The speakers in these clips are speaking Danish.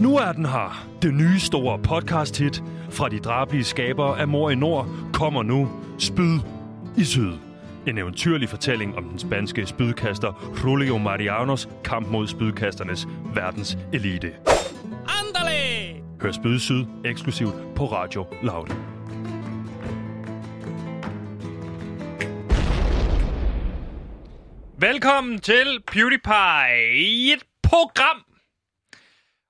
Nu er den her. Det nye store podcast-hit fra de drabelige skabere af Mor i Nord kommer nu. Spyd i Syd. En eventyrlig fortælling om den spanske spydkaster Julio Marianos kamp mod spydkasternes verdens elite. Andale! Hør Spyd i Syd eksklusivt på Radio Loud. Velkommen til PewDiePie, et program.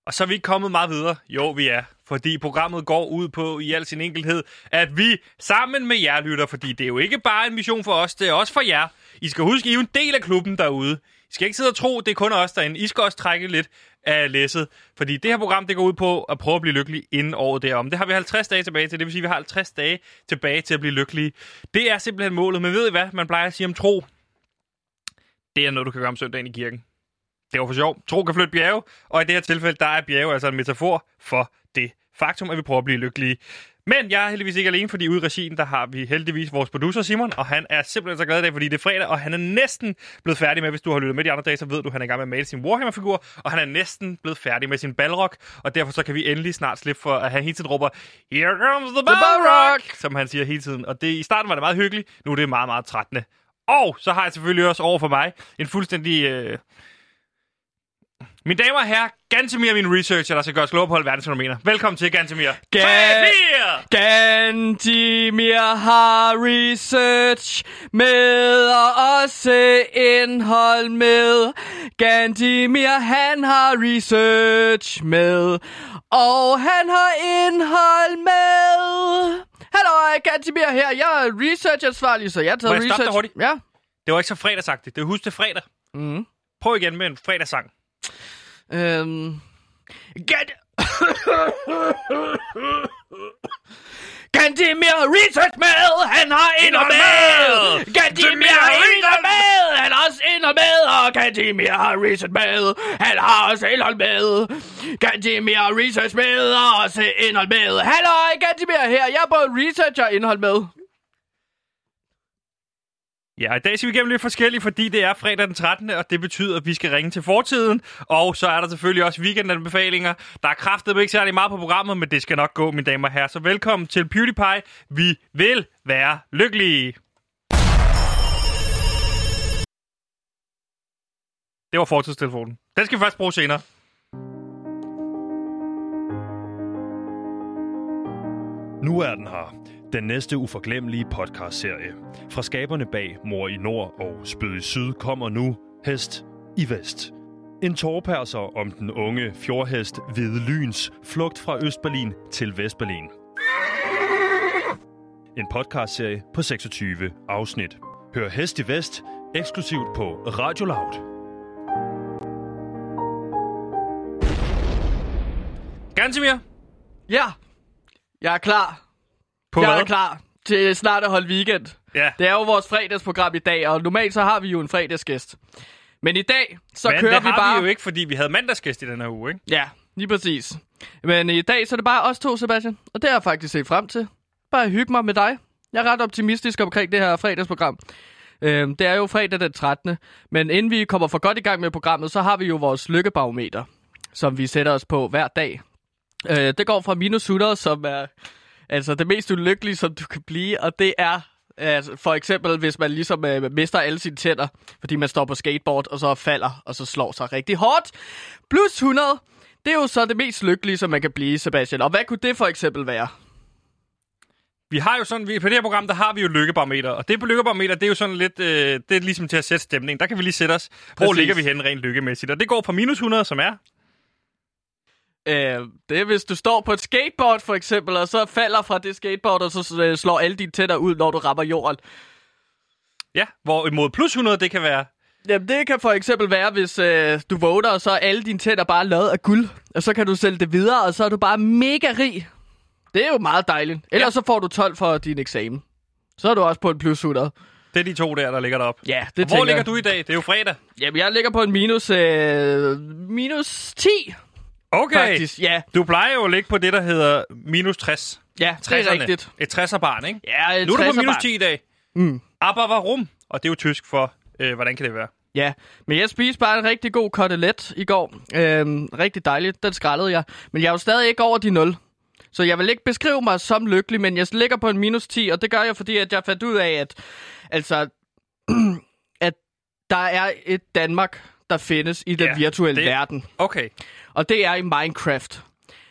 Og så er vi ikke kommet meget videre. Jo, vi er. Fordi programmet går ud på i al sin enkelhed, at vi sammen med jer lytter, fordi det er jo ikke bare en mission for os, det er også for jer. I skal huske, I er jo en del af klubben derude. I skal ikke sidde og tro, det er kun os derinde. I skal også trække lidt af læsset. Fordi det her program, det går ud på at prøve at blive lykkelig inden året derom. Det har vi 50 dage tilbage til. Det vil sige, at vi har 50 dage tilbage til at blive lykkelige. Det er simpelthen målet. Men ved I hvad? Man plejer at sige om tro. Det er noget, du kan gøre om søndagen i kirken. Det var for sjov. Tro kan flytte bjerge, og i det her tilfælde, der er bjerge altså en metafor for det faktum, at vi prøver at blive lykkelige. Men jeg er heldigvis ikke alene, fordi ude i regien, der har vi heldigvis vores producer Simon, og han er simpelthen så glad i dag, fordi det er fredag, og han er næsten blevet færdig med, hvis du har lyttet med de andre dage, så ved du, at han er i gang med at male sin Warhammer-figur, og han er næsten blevet færdig med sin Balrog, og derfor så kan vi endelig snart slippe for, at han hele tiden råber, Here comes the Balrog, som han siger hele tiden. Og det, i starten var det meget hyggeligt, nu er det meget, meget trættende. Og så har jeg selvfølgelig også over for mig en fuldstændig... Øh, mine damer og herrer, Gantemir min researcher, der skal gøre klogere på verdensfænomener. Velkommen til, Gantemir. Ga- Gantemir! Har research med og også indhold med. Gantimir, han har research med, og han har indhold med. Hallo, Gantimir her. Jeg er researchansvarlig, så jeg har taget Må jeg research. dig hurtigt? Ja. Det var ikke så fredagsagtigt. Det er husk til fredag. Mm. Prøv igen med en fredagssang. Øhm... Gant... Gantimir har research med, han har indhold med! Har indhold med, han har også indhold med! Og Gantimir har research med, han har også indhold med! Gantimir har research med, og også indhold med! Hallo, Gantimir her, jeg er både research og indhold med. Ja, i dag skal vi gennem lidt forskelligt, fordi det er fredag den 13. Og det betyder, at vi skal ringe til fortiden. Og så er der selvfølgelig også weekendanbefalinger. Der er kraftet ikke særlig meget på programmet, men det skal nok gå, mine damer og herrer. Så velkommen til PewDiePie. Vi vil være lykkelige. Det var fortidstelefonen. Den skal vi først bruge senere. Nu er den her. Den næste uforglemmelige podcastserie. Fra skaberne bag Mor i Nord og Spyd i Syd kommer nu Hest i Vest. En tårperser om den unge fjordhest Hvide Lyns flugt fra Østberlin til Vestberlin. En podcastserie på 26 afsnit. Hør Hest i Vest eksklusivt på Radio Loud. Gantemir, Ja, jeg er klar. På jeg hvad? er klar til snart at holde weekend. Ja. Det er jo vores fredagsprogram i dag, og normalt så har vi jo en fredagsgæst. Men i dag, så Men kører det vi har bare... vi jo ikke, fordi vi havde mandagsgæst i den her uge, ikke? Ja, lige præcis. Men i dag, så er det bare os to, Sebastian. Og det har jeg faktisk set frem til. Bare hygge mig med dig. Jeg er ret optimistisk omkring det her fredagsprogram. Øhm, det er jo fredag den 13. Men inden vi kommer for godt i gang med programmet, så har vi jo vores lykkebarometer, som vi sætter os på hver dag. Øh, det går fra minus 100, som er altså det mest ulykkelige, som du kan blive, og det er altså, for eksempel, hvis man ligesom øh, mister alle sine tænder, fordi man står på skateboard, og så falder, og så slår sig rigtig hårdt. Plus 100, det er jo så det mest lykkelige, som man kan blive, Sebastian. Og hvad kunne det for eksempel være? Vi har jo sådan, vi, på det her program, der har vi jo lykkebarometer, og det på lykkebarometer, det er jo sådan lidt, øh, det er ligesom til at sætte stemning. Der kan vi lige sætte os, hvor Præcis. ligger vi hen rent lykkemæssigt. Og det går fra minus 100, som er, Øh, det er, hvis du står på et skateboard, for eksempel, og så falder fra det skateboard, og så øh, slår alle dine tænder ud, når du rammer jorden. ja, hvor imod plus 100, det kan være, Jamen, det kan for eksempel være, hvis øh, du vågner, og så er alle dine tænder bare lavet af guld. Og så kan du sælge det videre, og så er du bare mega rig. Det er jo meget dejligt. Ellers Ja. så får du 12 for din eksamen. Så er du også på en plus 100. det er de to der, der ligger deroppe. Ja, det Hvor tænker ligger jeg. du i dag? Det er jo fredag. Jamen, jeg ligger på en minus, øh, minus 10, Okay. faktisk. Ja, Du plejer jo at ligge på det, der hedder minus 60. ja det er 60'erne. rigtigt. Et 60'er-barn, ikke? Ja, Nu er du på minus 60'er 10 i dag. Mm. Aber warum? Og det er jo tysk for, øh, hvordan kan det være? Ja, men jeg spiste bare en rigtig god kotelet i går. Øhm, rigtig dejligt, den skrællede jeg. Men jeg er jo stadig ikke over de 0. Så jeg vil ikke beskrive mig som lykkelig, men jeg ligger på en minus 10, og det gør jeg, fordi at jeg fandt ud af, at, altså, at der er et Danmark, der findes i den Ja, virtuelle det- verden. Okay. Og det er i Minecraft.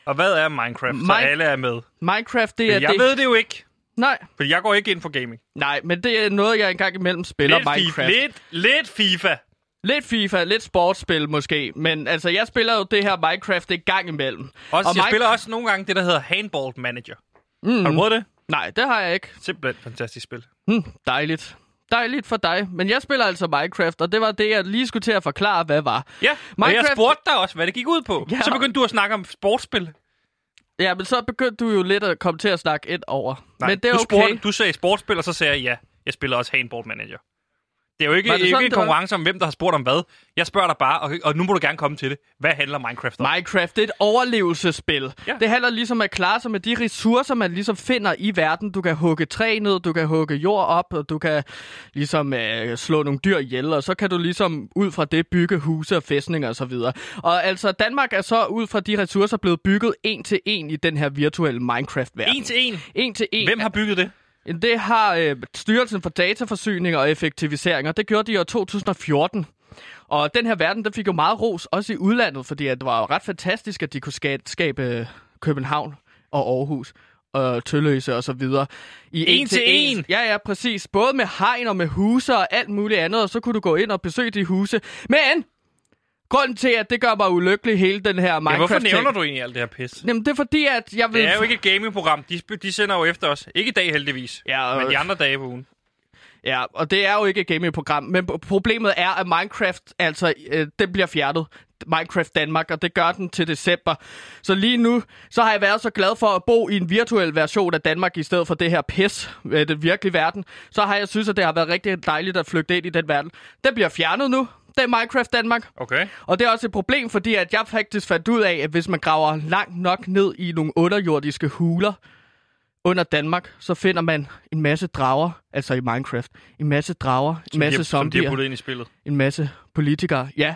Og hvad er Minecraft, så Min- alle er med? Minecraft, det er Jeg det... ved det jo ikke, Nej, for jeg går ikke ind for gaming. nej, men det er noget, jeg engang imellem spiller Lidt, Minecraft. FIFA, lidt, lidt FIFA. Lidt FIFA, lidt sportsspil måske, men altså, jeg spiller jo det her Minecraft en gang imellem. Også, Og jeg Minec- spiller også nogle gange det, der hedder Handball Manager. Mm. Har du prøvet det? Nej, det har jeg ikke. Simpelthen fantastisk spil. Hmm, dejligt. Dejligt for dig. Men jeg spiller altså Minecraft, og det var det, jeg lige skulle til at forklare, hvad var. Ja, og jeg Minecraft- spurgte dig også, hvad det gik ud på. Ja. Så begyndte du at snakke om sportsspil. Ja, men så begyndte du jo lidt at komme til at snakke et over. Nej, men det er du, okay. spurgte, du sagde sportsspil, og så sagde jeg ja. Jeg spiller også Handball Manager. Det er jo ikke, det ikke sådan, en det var? konkurrence om, hvem der har spurgt om hvad. Jeg spørger dig bare, og, og nu må du gerne komme til det. Hvad handler Minecraft om? Minecraft, det er et overlevelsesspil. Ja. Det handler ligesom om at klare sig med de ressourcer, man ligesom finder i verden. Du kan hugge træ ned, du kan hugge jord op, og du kan ligesom øh, slå nogle dyr ihjel, og så kan du ligesom ud fra det bygge huse og fæstninger osv. Og altså, Danmark er så ud fra de ressourcer blevet bygget en til en i den her virtuelle Minecraft-verden. en til en. En til en. Hvem har bygget det? Det har øh, Styrelsen for Dataforsyning og Effektivisering, og det gjorde de i år 2014. Og den her verden, den fik jo meget ros, også i udlandet, fordi at det var jo ret fantastisk, at de kunne skabe, skabe København og Aarhus og Tølløse og så videre. I En til en? Ja, ja, præcis. Både med hegn og med huse og alt muligt andet, og så kunne du gå ind og besøge de huse. Men grunden til, at det gør mig ulykkelig hele den her Ja, hvorfor minecraft nævner du egentlig alt det her pis? Jamen, det er fordi, at jeg vil... Det er jo ikke et gamingprogram. De, de sender jo efter os. Ikke i dag heldigvis, Ja, og- men de andre dage på ugen. Ja, og det er jo ikke et gaming-program, men problemet er, at Minecraft, altså, øh, den bliver fjernet. Minecraft Danmark, og det gør den til december. Så lige nu, så har jeg været så glad for at bo i en virtuel version af Danmark, i stedet for det her pis, øh, den virkelige verden. Så har jeg synes, at det har været rigtig dejligt at flygte ind i den verden. Den bliver fjernet nu, det er Minecraft Danmark. Okay. Og det er også et problem, fordi at jeg faktisk fandt ud af, at hvis man graver langt nok ned i nogle underjordiske huler under Danmark, så finder man en masse drager, altså i Minecraft. En masse drager, en Som masse de, har- Som de har zombier, puttet ind i spillet. en masse politikere, ja.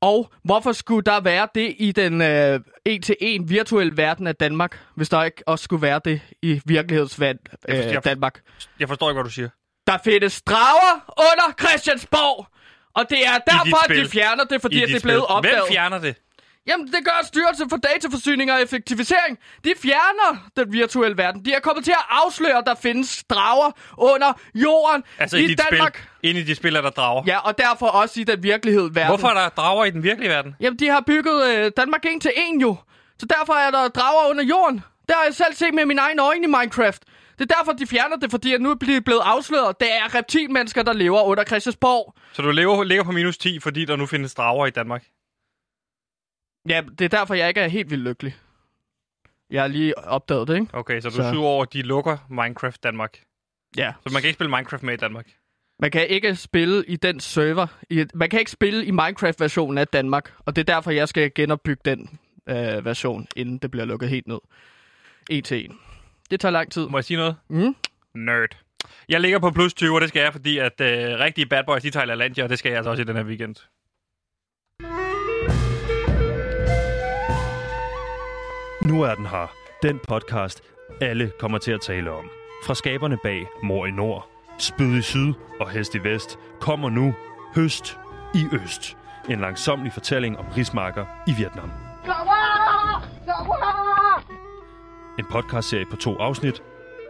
Og hvorfor skulle der være det i den øh, en-til-en virtuelle verden af Danmark, hvis der ikke også skulle være det i virkelighedsvand Jeg forstår- øh, jeg- Danmark? Jeg forstår ikke, hvad du siger. Der findes drager under Christiansborg! Og det er derfor, at de fjerner det, fordi at det er blevet opdaget. Hvem fjerner det? Jamen, det gør Styrelsen for Dataforsyning og Effektivisering. De fjerner den virtuelle verden. De er kommet til at afsløre, at der findes drager under jorden Altså i, i, Danmark. spil. Inde i dit spil er der drager. Ja, og derfor også i den virkelighed verden. Hvorfor er der drager i den virkelige verden? Jamen, de har bygget øh, Danmark en til en jo. Så derfor er der drager under jorden. Det har jeg selv set med mine egne øjne i Minecraft. Det er derfor, de fjerner det, fordi at nu er blevet afsløret. Det er reptilmennesker, der lever under Christiansborg. Så du lever, ligger på minus 10, fordi der nu findes drager i Danmark? Ja, det er derfor, jeg ikke er helt vildt lykkelig. Jeg har lige opdaget det, ikke? Okay, så du Så- er over, at de lukker Minecraft Danmark. Ja. Så man kan ikke spille Minecraft med i Danmark. Man kan ikke spille i den server. I, man kan ikke spille i Minecraft-versionen af Danmark. Og det er derfor, jeg skal genopbygge den øh, version, inden det bliver lukket helt ned. En. Det tager lang tid. Må jeg sige noget? Mm. Nerd. Jeg ligger på plus 20, og det skal jeg, fordi at øh, rigtige bad boys, de tager LaLandia, og det skal jeg altså også i den her weekend. Nu er den her. Den podcast, alle kommer til at tale om. Fra skaberne bag Mor i Nord, Spyd i Syd og Hest i Vest kommer nu Høst i Øst. En langsomlig fortælling om rismarker i Vietnam. En podcastserie på to afsnit.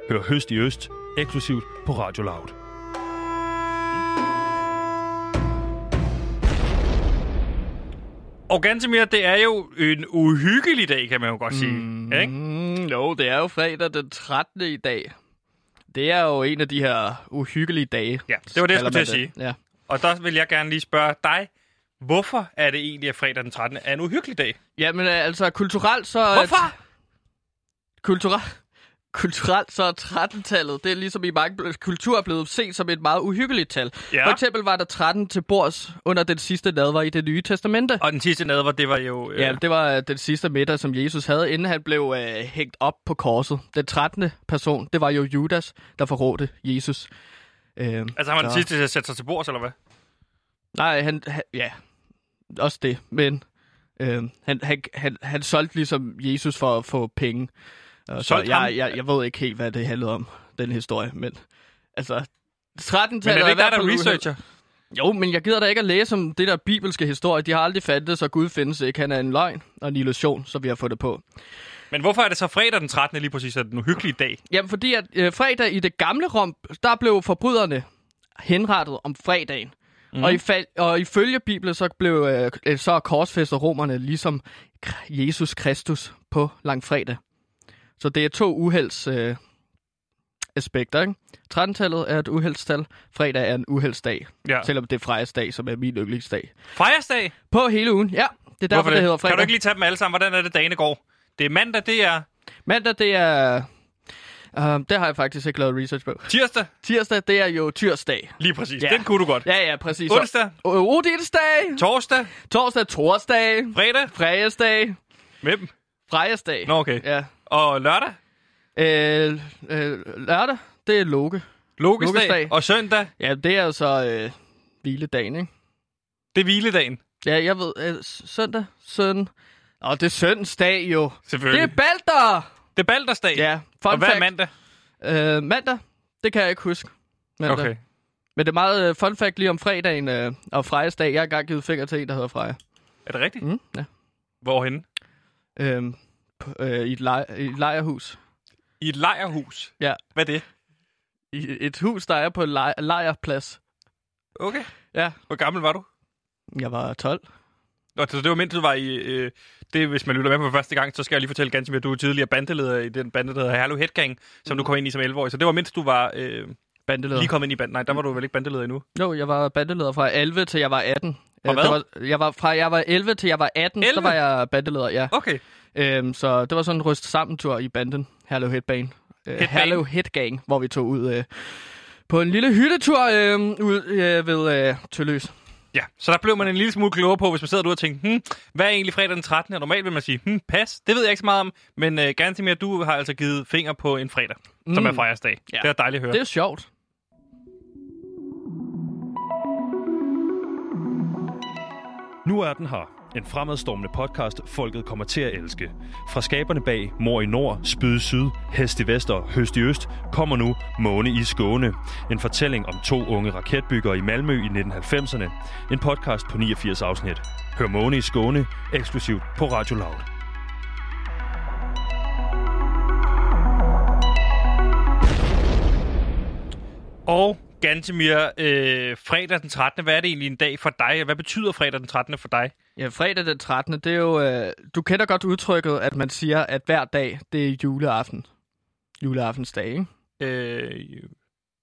Hør Høst i Øst eksklusivt på Radio Loud. Og Gantemir, det er jo en uhyggelig dag, kan man jo godt sige. Mm, Ikke? jo, det er jo fredag den 13. i dag. Det er jo en af de her uhyggelige dage. Ja, det var det, jeg skulle til at det. Ja. Og der vil jeg gerne lige spørge dig, hvorfor er det egentlig, at fredag den 13. er en uhyggelig dag? Jamen altså, kulturelt så... Hvorfor? Kulturelt, kulturelt så er 13-tallet, det er ligesom i mange kulturer blevet set som et meget uhyggeligt tal. Ja. For eksempel var der 13 til bords under den sidste nadver i det nye testamente. Og den sidste nadver, det var jo... Øh, Ja, det var øh, den sidste middag, som Jesus havde, inden han blev øh, hængt op på korset. Den 13. person, det var jo Judas, der forrådte Jesus. Øh, altså, han var den så- sidste til at sætte sig til bords, eller hvad? Nej, han, han ja, også det, men øh, han, han, han, han solgte ligesom Jesus for at få penge. Og så jeg, ham? jeg, jeg ved ikke helt, hvad det handlede om, den historie, men altså... 13 Men er det ikke der, der er researcher? Jo, men jeg gider da ikke at læse om det der bibelske historie. De har aldrig fattet, så Gud findes ikke. Han er en løgn og en illusion, så vi har fået det på. Men hvorfor er det så fredag den 13. lige præcis, er den uhyggelige dag? Jamen, fordi at øh, fredag i det gamle Rom, der blev forbryderne henrettet om fredagen. Mm. Og, i fal- og ifølge Bibelen, så blev øh, så korsfæstet romerne ligesom Jesus Kristus på langfredag. Så det er to uhelds øh, aspekter, ikke? 13-tallet er et uheldstal, fredag er en uheldsdag. Ja. Selvom det er frejesdag, som er min yndlingsdag. Fredagsdag? På hele ugen, ja. Det er derfor, Hvorfor det hedder fredag. Kan du ikke lige tage dem alle sammen? Hvordan er det, dagene går? Det er mandag, det er Mandag, det er... Uh, det har jeg faktisk ikke lavet research på. tirsdag. Tirsdag, det er jo tyrsdag. Lige præcis. Ja. Den kunne du godt. Ja, ja, præcis. Onsdag, Odinsdag. torsdag, Torsdag, torsdag. fredag. Fredagsdag. Hvem? Fredagsdag. Nå, okay. Ja. Og lørdag, Øh, øh, lørdag, det er Loke. Lokesdag. Lokesdag. Og søndag, Ja, det er jo så øh, hviledagen, ikke? det er hviledagen. Ja, jeg ved. Øh, søndag, søn. Og det er søndagsdag jo. Det Selvfølgelig. er Balder! det er Baldersdag. Ja, fun Og hvad er fact. mandag? Øh, mandag, det kan jeg ikke huske. Mandag. Okay. Men det er meget øh, fun fact lige om fredagen øh, og Frejas-dag. Jeg har engang givet fingre til en, der hedder Freja. Er det rigtigt? Mm, ja. Hvorhenne? Øhm, øh, i, et lej- i et lejrhus. I et lejrhus. Ja. Hvad er det? I et hus, der er på en lej- lejrplads. Okay. Ja. Hvor gammel var du? Jeg var 12. Nå, så det var mens du var i... Øh, det, hvis man lytter med på første gang, så skal jeg lige fortælle ganske at du er tidligere bandeleder i den bande, der hedder Herlev Headgang, som Mm. du kom ind i som 11-årig. Så det var mens du var øh, Bandeleder. lige kommet ind i banden. Nej, der var du vel ikke bandeleder endnu. Jo, jeg var bandeleder fra 11 til jeg var 18. Fra Øh, hvad? var, jeg var fra jeg var 11 til jeg var 18, 11? der var jeg bandeleder, ja. Okay. Øhm, så det var sådan en ryst sammen tur i banden, Herlev Headbane. Øh? Herlev Headgang, hvor vi tog ud øh, på en lille hyttetur øh, ud øh, ved øh, Tølløs. Ja, så der blev man en lille smule klogere på, hvis man sidder derude og tænker, hmm, hvad er egentlig fredag den 13. Og normalt vil man sige, hmm, pas, det ved jeg ikke så meget om, men øh, ganske mere, du har altså givet finger på en fredag, mm. som er fredagsdag. Ja. Det er dejligt at høre. Det er sjovt. Nu er den her. En fremadstormende podcast, folket kommer til at elske. Fra skaberne bag Mor i Nord, Spyd i Syd, Hest i Vest og Høst i Øst, kommer nu Måne i Skåne. En fortælling om to unge raketbyggere i Malmø i 1990'erne. En podcast på 89 afsnit. Hør Måne i Skåne, eksklusivt på Radio Loud. Og Gantemir, øh, fredag den 13. Hvad er det egentlig en dag for dig? Hvad betyder fredag den 13. for dig? Ja, fredag den 13. Det er jo... Øh, du kender godt udtrykket, at man siger, at hver dag, det er juleaften. Juleaftensdag, ikke? Øh,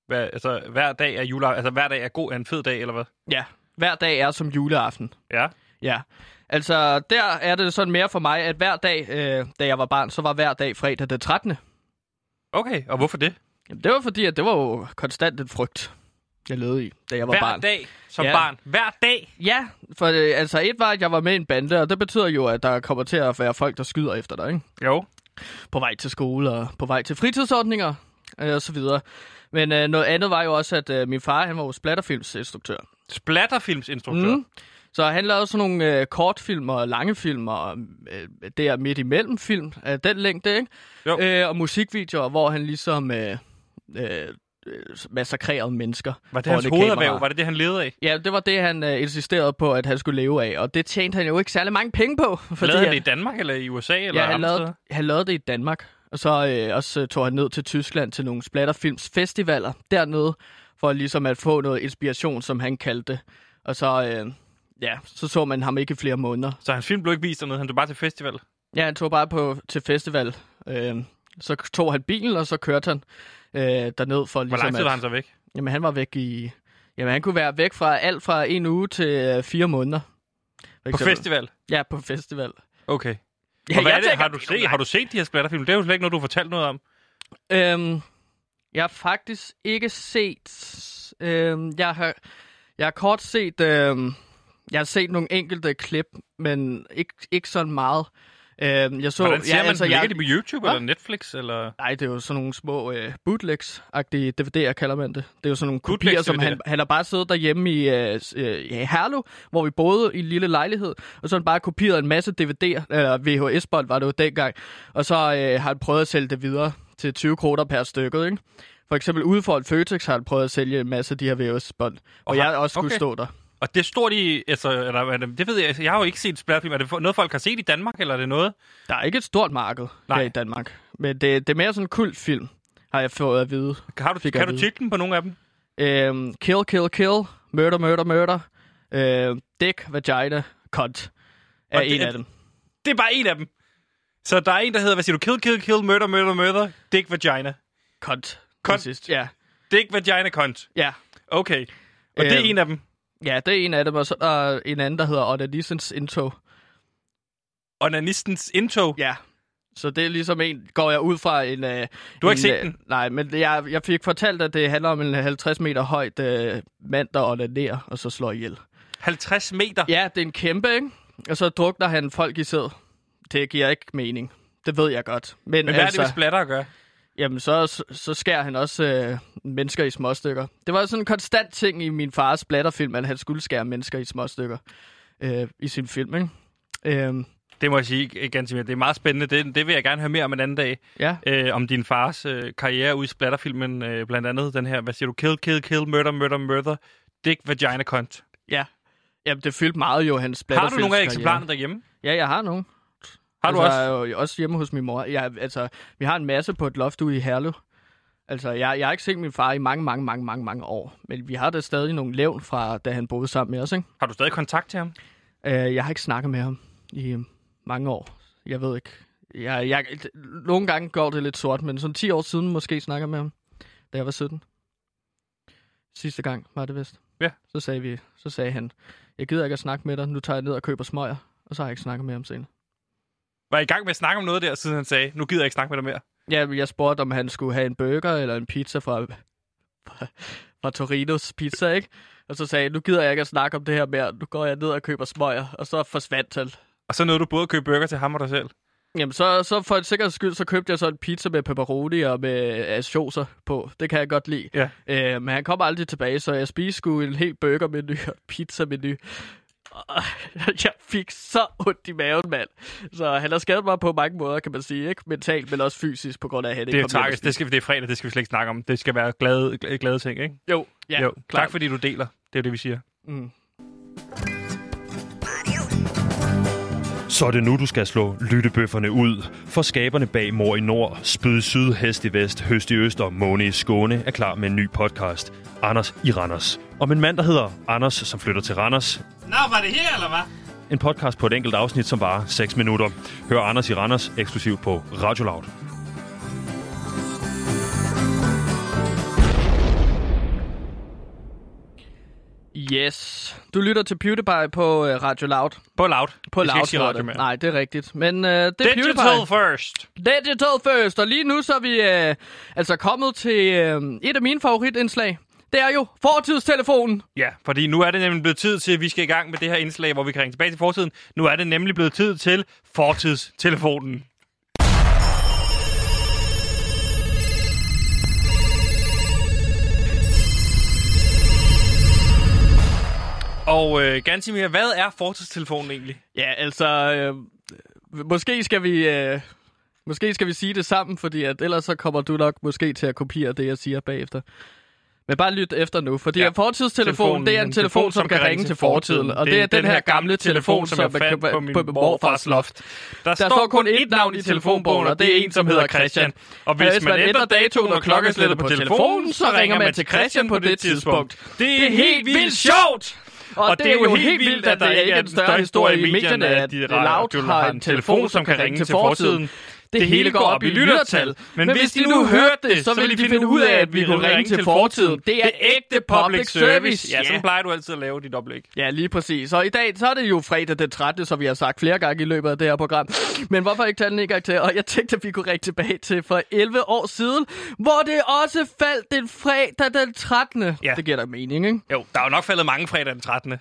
hvad, altså, hver dag er jule, altså hver dag er god er en fed dag, eller hvad? Ja, hver dag er som juleaften. Ja. Ja. Altså, der er det sådan mere for mig, at hver dag, øh, da jeg var barn, så var hver dag fredag den 13. Okay, og hvorfor det? Jamen, det var fordi, at det var jo konstant en frygt, jeg levede i, da jeg var Hver barn. dag som Ja. barn. Hver dag. Ja, for øh, altså et var, at jeg var med i en bande, og det betyder jo, at der kommer til at være folk, der skyder efter dig, ikke? Jo. På vej til skole og på vej til fritidsordninger øh, og så videre. Men øh, noget andet var jo også, at øh, min far, han var jo splatterfilmsinstruktør. Splatterfilmsinstruktør. Mm. Så han lavede sådan nogle øh, kortfilm og lange film og øh, der midt imellem film af den længde, ikke? Jo. Øh, og musikvideoer, hvor han ligesom øh, øh, øh, massakrerede mennesker. Var det hans hovederhverv? Var det det, han levede af? Ja, det var det, han øh, insisterede på, at han skulle leve af. Og det tjente han jo ikke særlig mange penge på. Fordi Lavede han det i Danmark eller i USA? Eller Ja, han lavede, han lavede det i Danmark. Og så øh, også øh, tog han ned til Tyskland til nogle splatterfilmsfestivaler dernede, for ligesom at få noget inspiration, som han kaldte det. Og så, øh, ja, så så man ham ikke i flere måneder. Så hans film blev ikke vist dernede, han tog bare til festival? Ja, han tog bare på til festival. Øh, så tog han bilen, og så kørte han øh, derned for Hvor ligesom lang tid var han så væk? Jamen, han var væk i... Jamen, han kunne være væk fra alt fra en uge til øh, fire måneder. På festival? Ja, på festival. Okay. Ja, Og hvad jeg er det? tænker, Har du, set, har du set de her splatterfilm? Det er jo slet ikke noget, du har fortalt noget om. Øhm, jeg har faktisk ikke set... Øhm, jeg har, jeg har kort set... Øhm, jeg har set nogle enkelte klip, men ikke, ikke sådan meget. Øh, jeg så, Hvordan ser ja, man, altså, ligger jeg, de på YouTube Hva? eller Netflix? Eller? Nej, det er jo sådan nogle små øh, bootlegs-agtige DVD'er, kalder man det. Det er jo sådan nogle Bootlegs kopier, som han, han har bare siddet derhjemme i, øh, øh, ja, i Herlev, hvor vi boede i en lille lejlighed, og så har han bare kopieret en masse DVD'er, eller VHS-bånd var det jo dengang, og så øh, har han prøvet at sælge det videre til 20 kroner per stykket, ikke? For eksempel ude for et Føtex har han prøvet at sælge en masse af de her VHS-bånd, og Og jeg også skulle okay. stå der. Og det står de, altså, eller, er det, ved jeg, jeg har jo ikke set splatfilm. Er det noget, folk har set i Danmark, eller er det noget? Der er ikke et stort marked Nej. her i Danmark, men det, det er mere sådan en kultfilm, har jeg fået at vide. Har du, Fik kan du vide. titlen på nogle af dem? Øhm, kill, kill, kill. Murder, murder, murder. Øhm, dick, vagina, cunt. Er Og en det- af dem. Det er bare en af dem. Så der er en, der hedder, hvad siger du? Kill, kill, kill, murder, murder, murder, dick, vagina. Cunt. Cunt. Ja. Dick, vagina, cunt. ja. Okay. Og det er Øhm. en af dem. Ja, det er en af dem, og så er der en anden, der hedder Onanisens Intro. Onanistens indtog. Ja. Så det er ligesom en, går jeg ud fra en... Øh, Du har ikke en, set øh, den? Nej, men jeg, jeg fik fortalt, at det handler om en 50 meter højt øh, mand, der onanerer, og så slår ihjel. 50 meter. Ja, det er en kæmpe, ikke? Og så drukner han folk i sæd. Det giver ikke mening. Det ved jeg godt. Men, Men hvad altså, er det med splatter at gøre? Jamen, så, så, skærer han også øh, mennesker i småstykker. Det var sådan en konstant ting i min fars blatterfilm, at han skulle skære mennesker i småstykker øh, i sin film, ikke? Øh, Det må jeg sige, Gansimir. Det er meget spændende. Det, det vil jeg gerne høre mere om en anden dag. ja, Øh, om din fars øh, karriere ude i splatterfilmen. Øh, blandt andet den her, hvad siger du? Kill, kill, kill, murder, murder, murder. Dick, vagina, cunt. ja. Jamen, det fyldte meget jo hans Har du nogle af eksemplarerne derhjemme? Ja, jeg har nogle. Har du altså, også? Jeg er jo også hjemme hos min mor. Jeg, altså, vi har en masse på et loft ude i Herlev. Altså, jeg, jeg har ikke set min far i mange, mange, mange, mange, mange år. Men vi har da stadig nogle levn fra, da han boede sammen med os, ikke? Har du stadig kontakt til ham? Øh, jeg har ikke snakket med ham i øh, mange år. Jeg ved ikke. Jeg, jeg, nogle gange går det lidt sort, men sådan 10 år siden måske snakker med ham, da jeg var 17. Sidste gang var det vist. Ja. Så sagde, vi, så sagde han, jeg gider ikke at snakke med dig, nu tager jeg ned og køber smøger. Og så har jeg ikke snakket med ham senere. Var I gang med at snakke om noget der, siden han sagde, nu gider jeg ikke snakke med dig mere? Ja, jeg spurgte, om han skulle have en burger eller en pizza fra, fra, fra Torinos Pizza, ikke? Og så sagde jeg, nu gider jeg ikke at snakke om det her mere. Nu går jeg ned og køber smøger, og så forsvandt han. Og så nåede du både at købe burger til ham og dig selv. Jamen, så, så for en sikkerheds skyld, så købte jeg så en pizza med pepperoni og med asjoser på. Det kan jeg godt lide. Ja. Øh, men han kom aldrig tilbage, så jeg spiste sgu en helt burgermenu og en pizza-menu. Og Jeg fik så ondt i maven, mand. Så han har skadet mig på mange måder, kan man sige. Ikke mentalt, men også fysisk, på grund af, at han Det ikke kom. Det, skal, det er fredag, det skal vi slet ikke snakke om. Det skal være glade, glade, glade ting, ikke? Jo, ja, jo. klart. Tak fordi du deler. Det er det, vi siger. Mm. Så er det nu, du skal slå lyttebøfferne ud. For skaberne bag Mor i Nord, Spyd i Syd, Hest i Vest, Høst i Øst og Måne i Skåne er klar med en ny podcast. Anders i Randers. Om en mand, der hedder Anders, som flytter til Randers. Nå, var det her, eller hvad? En podcast på et enkelt afsnit, som varer 6 minutter. Hør Anders i Randers eksklusivt på Radio Loud. Yes. Du lytter til PewDiePie på uh, Radio Loud. På loud. På Loud, ikke sige radio mere. Nej, det er rigtigt. Men uh, det er Digital PewDiePie. first. Digital first. Og lige nu så er vi uh, altså kommet til uh, et af mine favoritindslag. Det er jo fortidstelefonen. Ja, fordi nu er det nemlig blevet tid til, at vi skal i gang med det her indslag, hvor vi kan ringe tilbage til fortiden. Nu er det nemlig blevet tid til fortidstelefonen. Gansimir, hvad er fortidstelefonen egentlig? Ja, altså... Øh, måske skal vi... Øh, måske skal vi sige det sammen, fordi at ellers så kommer du nok måske til at kopiere det, jeg siger bagefter. Men bare lyt efter nu, fordi Ja. fortidstelefonen, det er en telefon, som kan ringe til fortiden. Og det er den her gamle telefon, som jeg fandt på min morfars loft. Der, Der står kun ét navn i telefonbogen, og det er en, som hedder Christian. Og hvis man ændrer datoen og klokkeslættet på telefonen, så ringer man til Christian på det tidspunkt. Det er helt vildt sjovt! Og, det er jo helt vildt, at der ikke er en større historie i medierne, at Loud har en telefon, som kan ringe til fortiden. Det hele går op i lyttertal. Men hvis de nu hørte det, så ville de finde ud af, at vi kunne ringe til fortiden. Det er ægte public service. Ja, sådan plejer du altid at lave dit oplæg. Ja, lige præcis. Og i dag, så er det jo fredag den 13., som vi har sagt flere gange i løbet af det her program. Men hvorfor ikke tage den en gang til? Og jeg tænkte, at vi kunne række tilbage til for 11 år siden, hvor det også faldt den fredag den 13. Ja. Det giver da mening, ikke? Jo, der er jo nok faldet mange fredag den 13.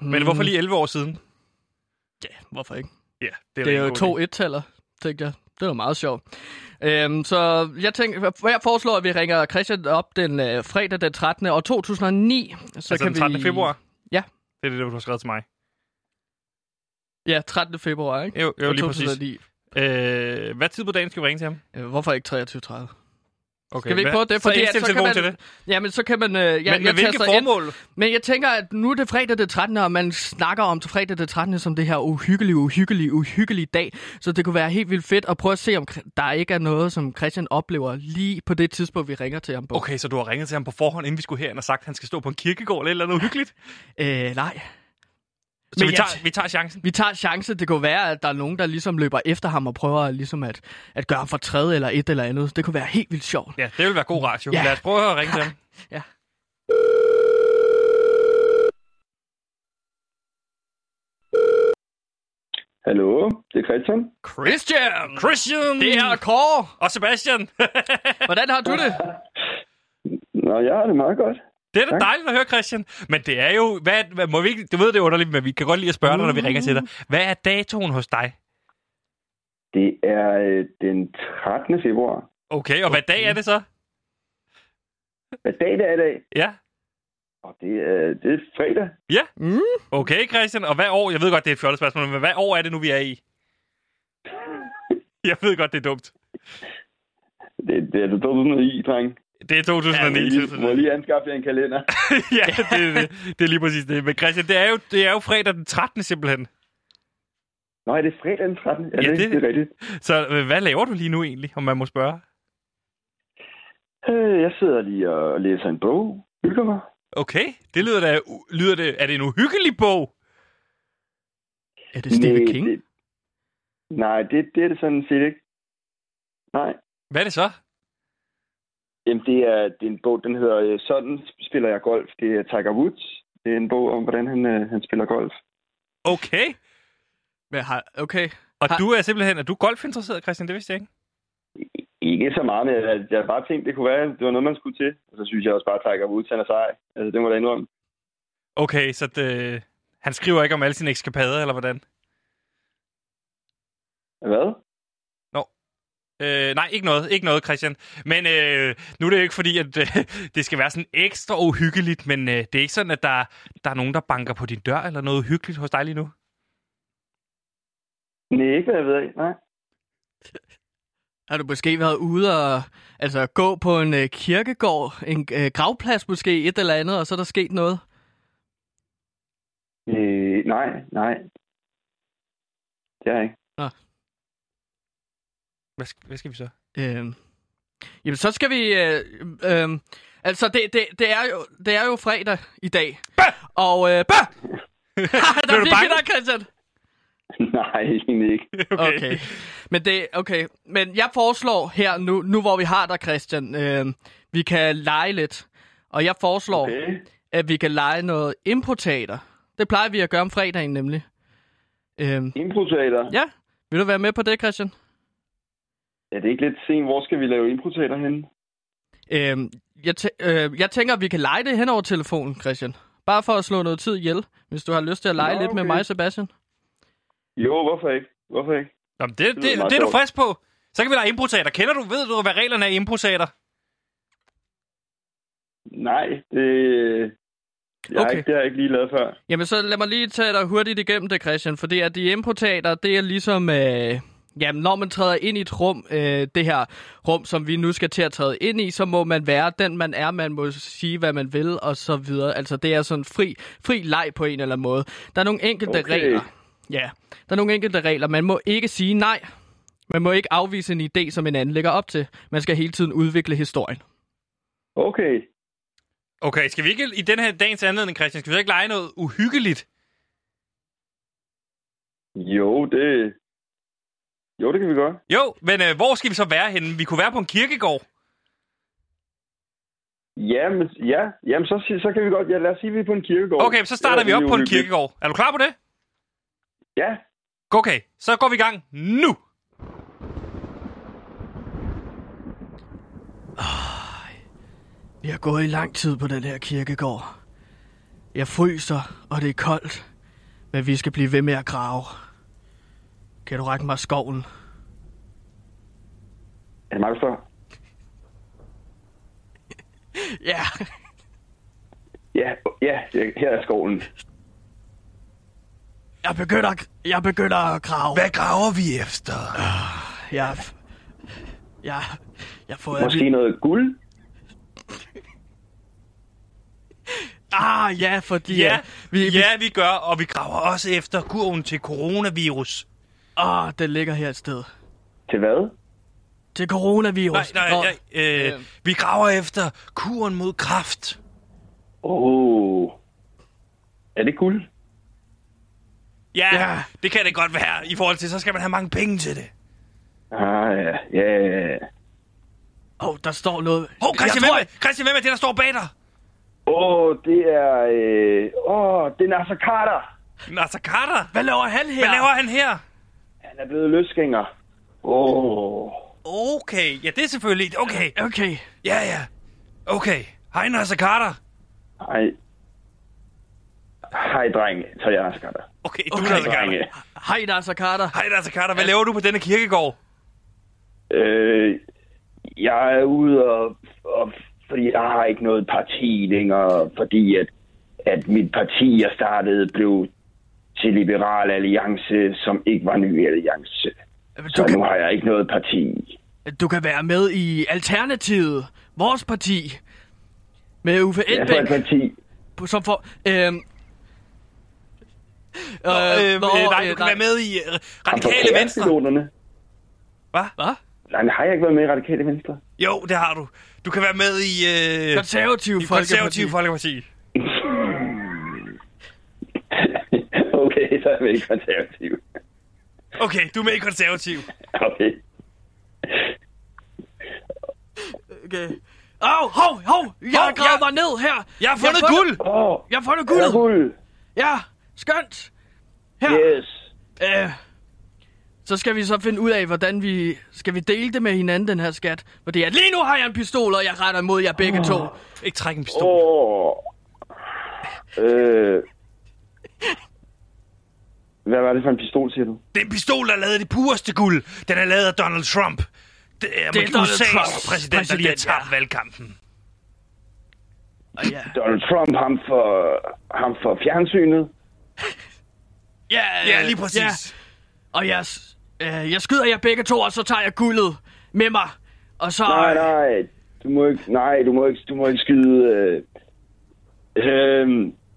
Men hvorfor lige 11 år siden? Ja, hvorfor ikke? Ja, Det er en jo god to et-taller, tænkte jeg. Det var meget sjovt. Øhm, så jeg tænker, jeg foreslår, at vi ringer Christian op den øh, fredag den 13. år 2009. Så Altså kan den 13. vi... februar? Ja. Det er det, du har skrevet til mig. Ja, 13. februar, ikke? Jo, jo lige præcis. 2009. Øh, hvad tid på dagen skal vi ringe til ham? Øh, hvorfor ikke 23.30? Okay, Skal vi ikke prøve det? Fordi indstil så kan telefon man- til det. Jamen, så kan man... Øh, ja, Men med jeg hvilke taster ind. formål? Men jeg tænker, at nu er det fredag den 13. og man snakker om til fredag den 13. som det her uhyggelige, uhyggelige, uhyggelige dag. Så det kunne være helt vildt fedt at prøve at se, om der ikke er noget, som Christian oplever lige på det tidspunkt, vi ringer til ham på. Okay, så du har ringet til ham på forhånd, inden vi skulle herind og sagt, at han skal stå på en kirkegård eller et eller andet uhyggeligt? Øh, nej. Så Men vi tager, vi tager chancen. Vi tager chance. Det kunne være, at der er nogen, der ligesom løber efter ham og prøver ligesom at, at gøre ham for træde eller et eller andet. Det kunne være helt vildt sjovt. Ja, det vil være god ratio. Ja. Lad os prøve at ringe til ham. Ja. Hallo, det er Christian. Christian! Christian! Det er Kåre! Og Sebastian! Hvordan har du det? Nå, jeg har det meget godt. Det er da Tak. dejligt at høre, Christian. Men det er jo... Hvad, hvad, må vi ikke, du ved, det er underligt, men vi kan godt lide at spørge dig, når vi ringer til dig. Hvad er datoen hos dig? Det er øh, den 13. februar. Okay, og hvad dag er det så? Hvad dag det er i dag? Ja. Og det er, det er fredag. Ja. Mm. Okay, Christian. Og hvad år... Jeg ved godt, det er et fjollet spørgsmål, men hvad år er det nu, vi er i? Jeg ved godt, det er dumt. Det, det er det 2009, dreng. Det er 2009. Ja, lige, må 2009. jeg lige anskaffe en kalender. ja, det, er det, det er lige præcis det. Men Christian, det er jo, det er jo fredag den 13. simpelthen. Nå, er det fredag den 13? Ja, Ja, det, det- er rigtigt. Så øh, hvad laver du lige nu egentlig, om man må spørge? Øh, Jeg sidder lige og læser en bog. Hygger mig. Okay, det lyder da... Lyder det, er det en uhyggelig bog? Er det Stephen Nej, King? Det, nej, det, det er det sådan set ikke. Nej. Hvad er det så? Jamen, det er, det er en bog, den hedder øh, Sådan spiller jeg golf. Det er Tiger Woods. Det er en bog om, hvordan han, øh, han spiller golf. Okay. Men har, okay. Og Har- du er simpelthen... Er du golfinteresseret, Christian? Det vidste jeg ikke. Ikke så meget, men jeg, jeg har bare tænkt, det kunne være, det var noget, man skulle til. Og så synes jeg også bare, at Tiger Woods, han er sej. Altså, det må jeg da indrømme. Okay, så det, han skriver ikke om alle sine ekskapader, eller hvordan? Hvad? Øh, nej, ikke noget, ikke noget, Christian. Men øh, nu er det jo ikke fordi, at øh, det skal være sådan ekstra uhyggeligt, men øh, det er ikke sådan, at der, der er nogen, der banker på din dør, eller noget uhyggeligt hos dig lige nu? Nej, ikke hvad jeg ved af. Nej. Har du måske været ude og altså, gå på en øh, kirkegård, en øh, gravplads måske, et eller andet, og så er der sket noget? Øh, nej, nej. Det er jeg ikke. Hvad, hvad skal vi så? Øhm, jamen, så skal vi... Øh, øh, altså, det, det, det, er jo, det er jo fredag i dag. Bah! Og... Øh, bah! der Blev du bange? dig, Christian. nej, egentlig ikke. Okay. Okay. Men det, okay. Men jeg foreslår her nu, nu hvor vi har dig, Christian, øh, vi kan lege lidt. Og jeg foreslår, okay. Okay. at vi kan lege noget improteater. Det plejer vi at gøre om fredagen, nemlig. Øh, Improteater. ja, vil du være med på det, Christian? Er det ikke lidt sent? Hvor skal vi lave improteater henne? Øh, jeg, tæ- øh, jeg tænker, at vi kan lege det hen over telefonen, Christian. Bare for at slå noget tid ihjel, hvis du har lyst til at lege Nå, lidt med okay. mig, Sebastian. Jo, hvorfor ikke? Hvorfor ikke? Nå, men det, det, det, det er du frisk på. Så kan vi lege improteater. Kender du, ved du, hvad reglerne er i improteater? Nej, det... Jeg okay. Ikke, det har jeg ikke lige lavet før. Jamen, så lad mig lige tage dig hurtigt igennem det, Christian. Fordi at de improteater, det er ligesom... Øh, jamen, når man træder ind i et rum, øh, det her rum, som vi nu skal til at træde ind i, så må man være den, man er. Man må sige, hvad man vil, og så videre. Altså, det er sådan fri, fri leg på en eller anden måde. Der er nogle enkelte Okay. regler. Ja, der er nogle enkelte regler. Man må ikke sige nej. Man må ikke afvise en idé, som en anden lægger op til. Man skal hele tiden udvikle historien. Okay. Okay, skal vi ikke i den her dagens anledning, Christian, skal vi ikke lege noget uhyggeligt? Jo, det... Jo, det kan vi godt. Jo, men øh, hvor skal vi så være henne? Vi kunne være på en kirkegård. Jamen, ja. Jamen, så, så kan vi godt... Ja, lad os sige, at vi er på en kirkegård. Okay, så starter Det vi op på en kirkegård. Er du klar på det? Ja. Okay, så går vi i gang nu. Vi har gået i lang tid på den her kirkegård. Jeg fryser, og det er koldt. Men vi skal blive ved med at grave. Kan du række mig skoven? Er det mig, der spørger? Ja. Ja, ja, her er skoven. Jeg begynder, jeg begynder at grave. Hvad graver vi efter? Jeg, jeg, jeg får at Måske vide- noget guld? Ah, ja, fordi... Ja, at vi, vi, ja, vi gør, og vi graver også efter kurven til coronavirus. Ah, den ligger her et sted. Til hvad? Til coronavirus. Nej, nej, nej øh, øh. vi graver efter kuren mod kraft. Åh. Oh. Er det guld? Ja, Ja. det kan det godt være. I forhold til, så skal man have mange penge til det. Ah, ja, ja, ja. Åh, oh, der står noget. Hov, Christian, jeg tror, hvem, er, Christian, hvem er det, der står bag dig? Åh, oh, det er... Øh... Åh, oh, det er Nasser Carter. Nasser Carter. Hvad laver han her? Hvad laver han her? Han er blevet løsgænger. Åh. Oh. Okay, ja, det er selvfølgelig... Okay, Okay. ja, ja. Okay. Hej, Nasser Carter. Hej. Hej, dreng. Så er jeg Nasser Carter. Okay, du Okay. er Nasser Carter. Hej, Nasser Carter. Hej, Nasser Carter. Hvad laver du på denne kirkegård? Øh, jeg er ude og, og... Fordi jeg har ikke noget parti længere, fordi at, at mit parti, jeg startede, blev til Liberal Alliance, som ikke var ny alliance. Du Så nu kan, har jeg ikke noget parti. du kan være med i Alternativet. Vores parti. Med Uffe Jeg Elbæk. parti. Som for... Øhm, Nå, øh, øh, nå, nej, øh, du kan være med i øh, Radikale Venstre. Hvad? Hvad? Nej, har jeg ikke været med i Radikale Venstre? Jo, det har du. Du kan være med i... Øh, Konservativ i Folkeparti. Konservativ Folkeparti. okay, så er jeg med i konservativ. Okay, du er med i Konservativ. Okay. Okay. Åh, oh, hov, hov! Jeg har gravet jeg- mig ned her! Jeg har fundet fundet- guld! Oh, Jeg har fundet guldet! guld? Ja, skønt! Her! Yes. Øh, så skal vi så finde ud af, hvordan vi... Skal vi dele det med hinanden, den her skat? Fordi at lige nu har jeg en pistol, og jeg retter imod jer begge to. Ikke træk en pistol. Åh. Øh. Hvad var det for en pistol, siger du? Det er en pistol, der er lavet af det pureste guld. Den er lavet af Donald Trump. Det er, Det er Donald USA's Trumps præsident, der lige har tabt ja. valgkampen. Og ja, Donald Trump, ham for, ham for fjernsynet. ja, Ja, lige øh, præcis. Ja. Og jeg, øh, jeg skyder jer begge to, og så tager jeg guldet med mig. Og så... Nej, nej. Du må ikke, nej, du må ikke, du må ikke skyde... Øh, øh,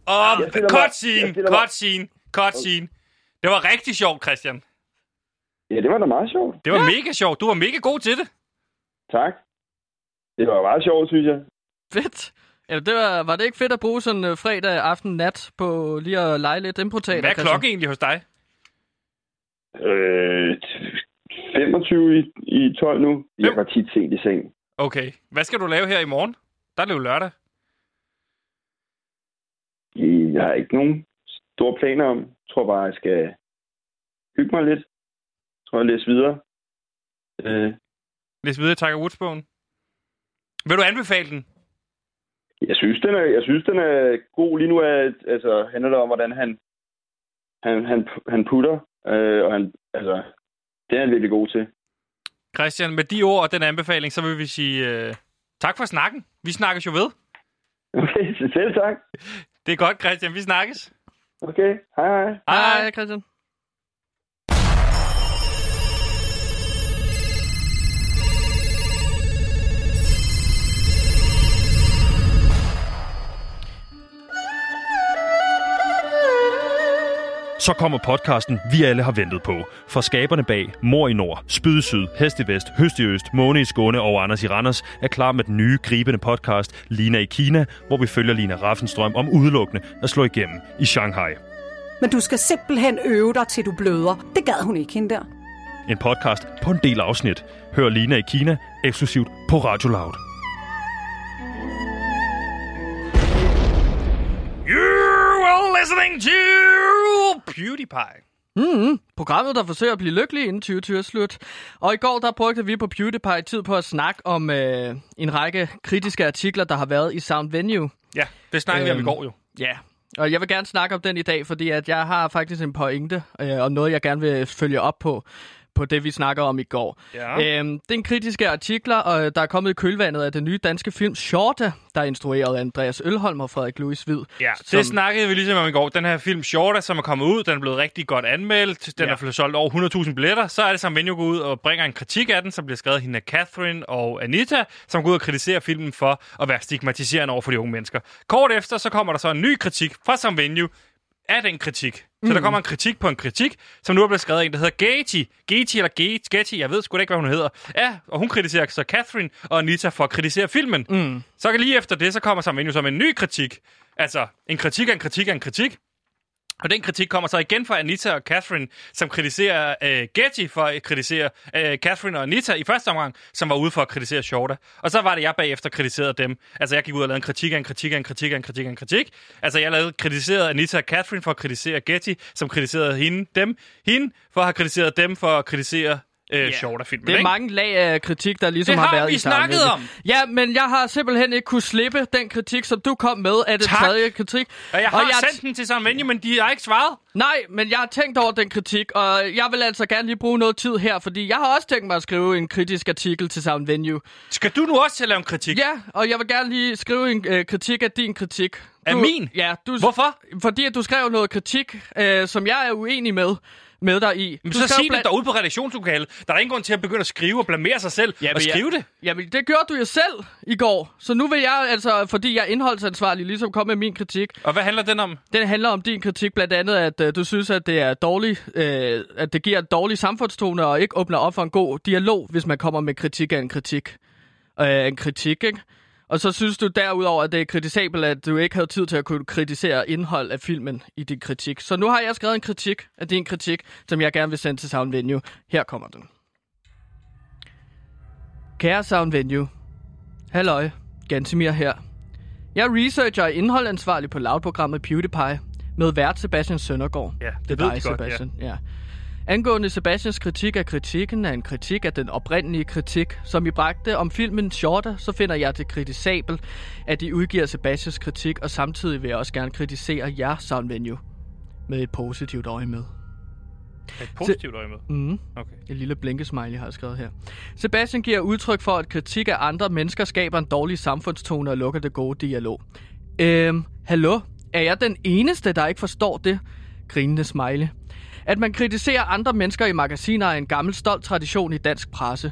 Og Jeg stiller mig- Det var rigtig sjovt, Christian. ja, det var da meget sjovt. Det var mega sjovt. Du var mega god til det. Tak. Det var meget sjovt, synes jeg. Fedt. Ja, det var, var det ikke fedt at bruge sådan uh, fredag aften nat på lige at lege lidt improteater? Hvad er Christian? klokken egentlig hos dig? Øh, 25 i, i 12 nu. Jeg var tit sent i seng. Okay. Hvad skal du lave her i morgen? Der er det jo lørdag. Jeg har ikke nogen store planer om. Jeg tror bare, jeg skal hygge mig lidt. Jeg tror, jeg læser videre. Øh, Læs videre Tiger Woods-bogen. Vil du anbefale den? jeg, synes, den er, jeg synes, den er god. Lige nu er, altså, handler det om, hvordan han, han, han, han putter. Øh, og han, altså, det er han virkelig god til. Christian, med de ord og den anbefaling, så vil vi sige øh, tak for snakken. Vi snakkes jo ved. Okay, selv tak. Det er godt, Christian. Vi snakkes. Okay, hej hej. Hej, Så kommer podcasten, vi alle har ventet på. For skaberne bag Mor i Nord, Spyd i Syd, Hest i Vest, Høst i Øst, Måne i Skåne og Anders i Randers er klar med den nye, gribende podcast Lina i Kina, hvor vi følger Lina Raffenstrøm om udelukkende at slå igennem i Shanghai. Men du skal simpelthen øve dig, til du bløder. Det gad hun ikke, hende der. En podcast på en del afsnit. Hør Lina i Kina eksklusivt på Radio Loud. Listening to PewDiePie. Mm-hmm. Programmet, der forsøger at blive lykkelig inden 2020 er slut. Og i går, der brugte vi på PewDiePie tid på at snakke om øh, en række kritiske artikler, der har været i Sound Venue. Ja, det snakkede vi om i Øhm, går jo. Ja, Og jeg vil gerne snakke om den i dag, fordi at jeg har faktisk en pointe, øh, og noget, jeg gerne vil følge op på på det, vi snakker om i går. Ja. Øhm, det er en kritiske artikler, og der er kommet i kølvandet af den nye danske film Shorta, der er instrueret af Andreas Ølholm og Frederik Louis Hvid. Ja, som- det snakkede vi ligesom om i går. Den her film Shorta, som er kommet ud, den er blevet rigtig godt anmeldt. Den Ja. er blevet solgt over 100.000 billetter. Så er det som Venue går ud og bringer en kritik af den, som bliver skrevet hende af Catherine og Anita, som går ud og kritiserer filmen for at være stigmatiserende over for de unge mennesker. Kort efter, så kommer der så en ny kritik fra Sam Venue af den kritik. Så Mm. der kommer en kritik på en kritik, som nu er blevet skrevet af en, der hedder Gati. Gati eller Gati, jeg ved sgu da ikke, hvad hun hedder. Ja, og hun kritiserer så Catherine og Anita for at kritisere filmen. Mm. Så lige efter det, så kommer Sam så med en ny kritik. Altså, en kritik af en kritik af en kritik. Og den kritik kommer så igen fra Anita og Catherine, som kritiserer øh, Getty for at kritisere øh, Catherine og Anita i første omgang, som var ude for at kritisere Shorta. Og så var det, jeg bagefter kritiserede dem. Altså, jeg gik ud og lavede en kritik af en kritik af en kritik af en kritik af en kritik. Altså, jeg lavede kritiseret Anita og Catherine for at kritisere Getty, som kritiserede hende, dem, hende, for at have kritiseret dem for at kritisere øh, Ja. Shorta-filmen. Det er ikke? mange lag af kritik, der ligesom Det har, har været vi i Sam snakket Venue. om. Ja, men jeg har simpelthen ikke kunne slippe den kritik, som du kom med af den Tak. tredje kritik. Og jeg har og jeg, sendt den til Sam Venue, men de har ikke svaret. Nej, men jeg har tænkt over den kritik, og jeg vil altså gerne lige bruge noget tid her, fordi jeg har også tænkt mig at skrive en kritisk artikel til Sound Venue. Skal du nu også til at lave en kritik? Ja, og jeg vil gerne lige skrive en øh, kritik af din kritik. Af Du- min? Ja, du, Hvorfor? Fordi at du skrev noget kritik, øh, som jeg er uenig med, med dig i. Men du så sig det derude på redaktionslokalet. Der er ingen grund til at begynde at skrive og blamere sig selv Jamen, og skrive jeg, det. Jamen, det gjorde du jo selv i går. Så nu vil jeg altså, fordi jeg er indholdsansvarlig, ligesom komme med min kritik. Og hvad handler den om? Den handler om din kritik, blandt andet, at øh, du synes, at det er dårligt, øh, at det giver en dårlig samfundstone og ikke åbner op for en god dialog, hvis man kommer med kritik af en kritik. Øh, en kritik, ikke? Og så synes du derudover, at det er kritisabelt, at du ikke havde tid til at kunne kritisere indhold af filmen i din kritik. Så nu har jeg skrevet en kritik af din kritik, som jeg gerne vil sende til Sound Venue. Her kommer den. Kære Sound Venue. Halløj, Gansimir her. Jeg er researcher og indholdansvarlig på Loud-programmet PewDiePie med vært Sebastian Søndergaard. Ja, det det ved dig, de godt, ja. Sebastian. Ja. Angående Sebastians kritik af kritikken er en kritik af den oprindelige kritik, som I bragte om filmen Shorter, så finder jeg det kritisabelt, at I udgiver Sebastians kritik, og samtidig vil jeg også gerne kritisere jer, Sound Venue, med et positivt øje med. Et positivt øje med. Mm. Okay. Et lille blinkesmiley har jeg skrevet her. Sebastian giver udtryk for, at kritik af andre mennesker skaber en dårlig samfundstone og lukker det gode dialog. Øhm, hallo? Er jeg den eneste, der ikke forstår det? Grinende smiley. At man kritiserer andre mennesker i magasiner er en gammel stolt tradition i dansk presse.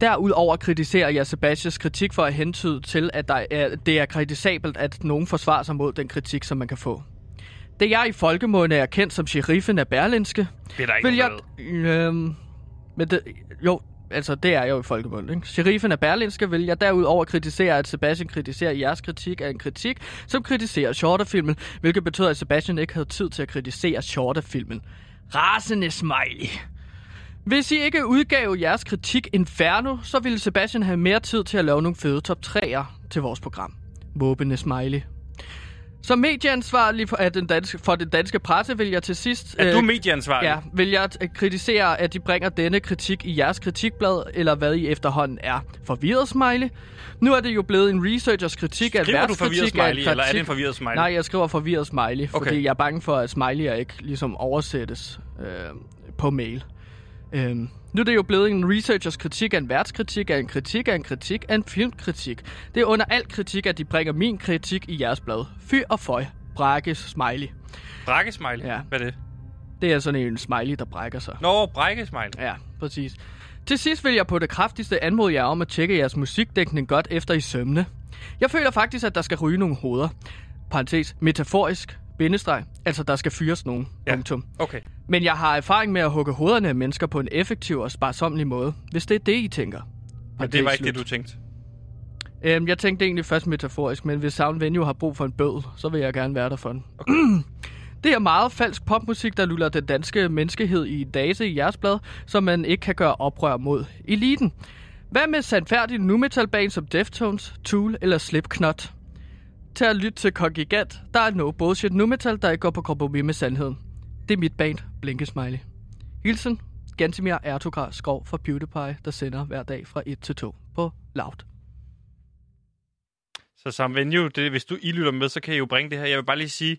Derudover kritiserer jeg Sebastians kritik for at hentyde til, at der er, det er kritisabelt, at nogen forsvarer sig mod den kritik, som man kan få. Det jeg i folkemåne er kendt som sheriffen af Berlinske, Det er der ikke vil jeg... Øhm, men det, jo, altså det er jeg jo i folkemunde, ikke? Sheriffen af Berlinske vil jeg derudover kritisere, at Sebastian kritiserer jeres kritik af en kritik, som kritiserer Shorter-filmen, hvilket betyder, at Sebastian ikke havde tid til at kritisere Shorter-filmen. Rasende smiley. Hvis I ikke udgav jeres kritik Inferno, så ville Sebastian have mere tid til at lave nogle fede top 3'er til vores program. Måbende smiley. Som medieansvarlig for, at den danske, for den danske presse vil jeg til sidst... Er du øh, medieansvarlig? Ja, vil jeg at kritisere, at de bringer denne kritik i jeres kritikblad, eller hvad I efterhånden er. Forvirret smiley. Nu er det jo blevet en researchers kritik af Skriver du forvirret smiley, eller er det en kritik- forvirret smiley? Nej, jeg skriver forvirret smiley, Okay. fordi jeg er bange for, at smiley'er ikke ligesom oversættes øh, på mail. Øhm, nu er det jo blevet en researchers kritik af en værtskritik af en kritik af en kritik af en filmkritik. Det er under al kritik, at de bringer min kritik i jeres blad. Fy og føj. Brakkes smiley. Brækkesmiley? Ja. Hvad er det? Det er sådan en smiley, der brækker sig. Nå, brækkesmiley. Ja, præcis. Til sidst vil jeg på det kraftigste anmode jer om at tjekke jeres musikdækning godt efter i sømne. Jeg føler faktisk, at der skal ryge nogle hoveder. Parentes, metaforisk, bindestreg, altså der skal fyres nogen. Ja. Punktum. Okay. Men jeg har erfaring med at hugge hovederne af mennesker på en effektiv og sparsomlig måde, hvis det er det, I tænker. Men det var ikke slut. det, du tænkte. Øhm, jeg tænkte egentlig først metaforisk, men hvis Sound Venue har brug for en bød, så vil jeg gerne være der for den. Okay. Det er meget falsk popmusik, der luller den danske menneskehed i dase i jeres blad, som man ikke kan gøre oprør mod eliten. Hvad med sandfærdige nu metal band som Deftones, Tool eller Slipknot? Til at lytte til Kongigant, der er no bullshit nu metal, der ikke går på kompromis med sandheden. Det er mit band, Blinkesmiley. Hilsen, Gantimir Ertugrar Skov fra PewDiePie, der sender hver dag fra 1 til 2 på Loud. Så som venue, det, hvis du I lytter med, så kan I jo bringe det her. Jeg vil bare lige sige,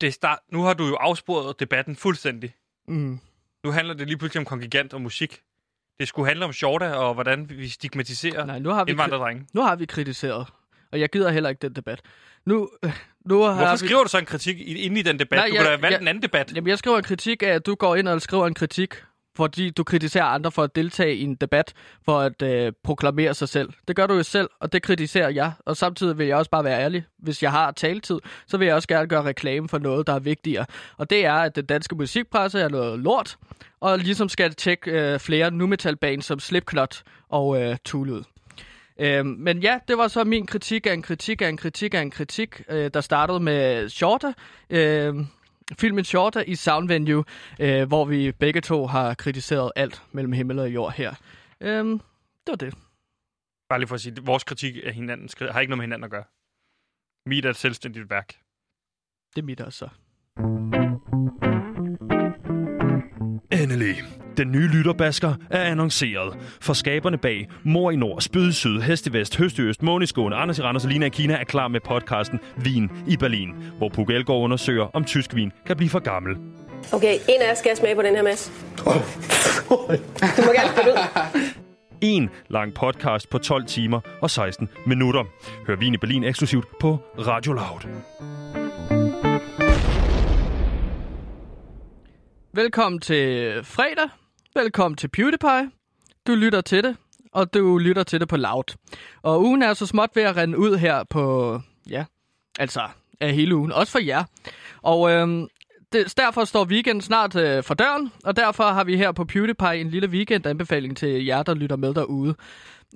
det start, nu har du jo afsporet debatten fuldstændig. Mm. Nu handler det lige pludselig om kongigant og musik. Det skulle handle om shorta og hvordan vi stigmatiserer Nej, nu har vi, indvandrerdrenge. nu har vi kritiseret. Og jeg gider heller ikke den debat. Nu, nu har Hvorfor vi... skriver du så en kritik inde i den debat? Nej, du jeg- kunne da have valgt jeg- en anden debat. Jamen, jeg skriver en kritik af, at du går ind og skriver en kritik, fordi du kritiserer andre for at deltage i en debat, for at øh, proklamere sig selv. Det gør du jo selv, og det kritiserer jeg. Og samtidig vil jeg også bare være ærlig. Hvis jeg har taletid, så vil jeg også gerne gøre reklame for noget, der er vigtigere. Og det er, at den danske musikpresse er noget lort, og ligesom skal tjekke øh, flere nu metal som Slipknot og øh, Tool. Øh, men ja, det var så min kritik af en kritik af en kritik af en kritik, øh, der startede med Shorter. Øh, filmen Shorter i Sound Venue, øh, hvor vi begge to har kritiseret alt mellem himmel og jord her. Øh, det var det. Bare lige for at sige, at vores kritik af hinanden har ikke noget med hinanden at gøre. Mit er et selvstændigt værk. Det er mit også så. Endelig. Den nye lytterbasker er annonceret. For skaberne bag Mor i Nord, Spyd i Syd, Hest i Vest, Høst i Øst, Måne i Skåne, Anders i Randers og Lina i Kina er klar med podcasten Vin i Berlin, hvor Puk Elgård undersøger, om tysk vin kan blive for gammel. Okay, en af jer skal smage på den her, Mads. Du må gerne spille ud. En lang podcast på 12 timer og 16 minutter. Hør Vin i Berlin eksklusivt på Radio Loud. Velkommen til fredag. Velkommen til PewDiePie. Du lytter til det, og du lytter til det på Loud. Og ugen er så småt ved at rende ud her på, ja, altså af hele ugen, også for jer. Og øhm, det, derfor står weekenden snart øh, for døren, og derfor har vi her på PewDiePie en lille weekendanbefaling til jer, der lytter med derude.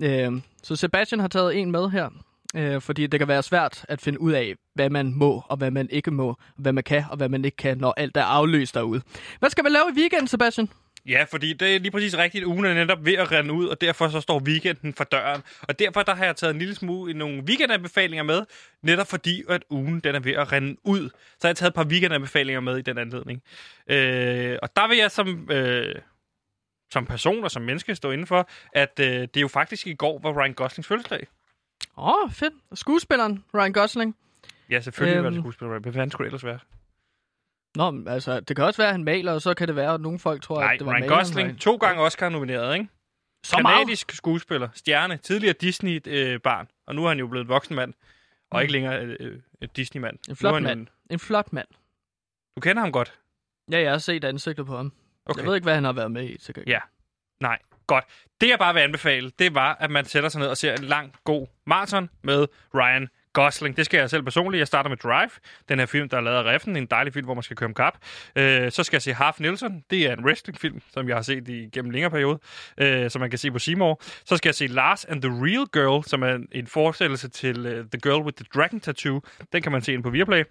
Øhm, så Sebastian har taget en med her, øh, fordi det kan være svært at finde ud af, hvad man må og hvad man ikke må, hvad man kan og hvad man ikke kan, når alt er afløst derude. Hvad skal man lave i weekenden, Sebastian? Ja, fordi det er lige præcis rigtigt. Ugen er netop ved at rende ud, og derfor så står weekenden for døren. Og derfor der har jeg taget en lille smule nogle weekendanbefalinger med, netop fordi, at ugen den er ved at rende ud. Så har jeg taget et par weekendanbefalinger med i den anledning. Øh, og der vil jeg som, øh, som person og som menneske stå inden for, at øh, det jo faktisk i går var Ryan Goslings fødselsdag. Åh, oh, fedt. Skuespilleren Ryan Gosling. Ja, selvfølgelig øhm, var Øhm. det skuespiller. Hvad fanden skulle det ellers være? Nå, altså, det kan også være, at han maler, og så kan det være, at nogle folk tror, Nej, at det var Ryan Gosling, Ryan. to gange Oscar-nomineret, ikke? Så meget. Kanadisk skuespiller, stjerne, tidligere Disney-barn, og nu er han jo blevet en voksen mand, og Mm. ikke længere øh, øh, et Disney-mand. En flot han mand. en- En flot mand. Du kender ham godt? Ja, jeg har set ansigtet på ham. Okay. Jeg ved ikke, hvad han har været med i. Til. Ja. Nej, godt. Det jeg bare vil anbefale, det var, at man sætter sig ned og ser en lang, god maraton med Ryan Gosling. Det skal jeg selv personligt. Jeg starter med Drive, den her film, der er lavet af Reffen. En dejlig film, hvor man skal køre om kap. Øh, så skal jeg se Half Nelson. Det er en wrestlingfilm, som jeg har set i gennem en længere periode, øh, som man kan se på Seymour. Så skal jeg se Lars and the Real Girl, som er en, forestillelse til uh, The Girl with the Dragon Tattoo. Den kan man se ind på Viaplay.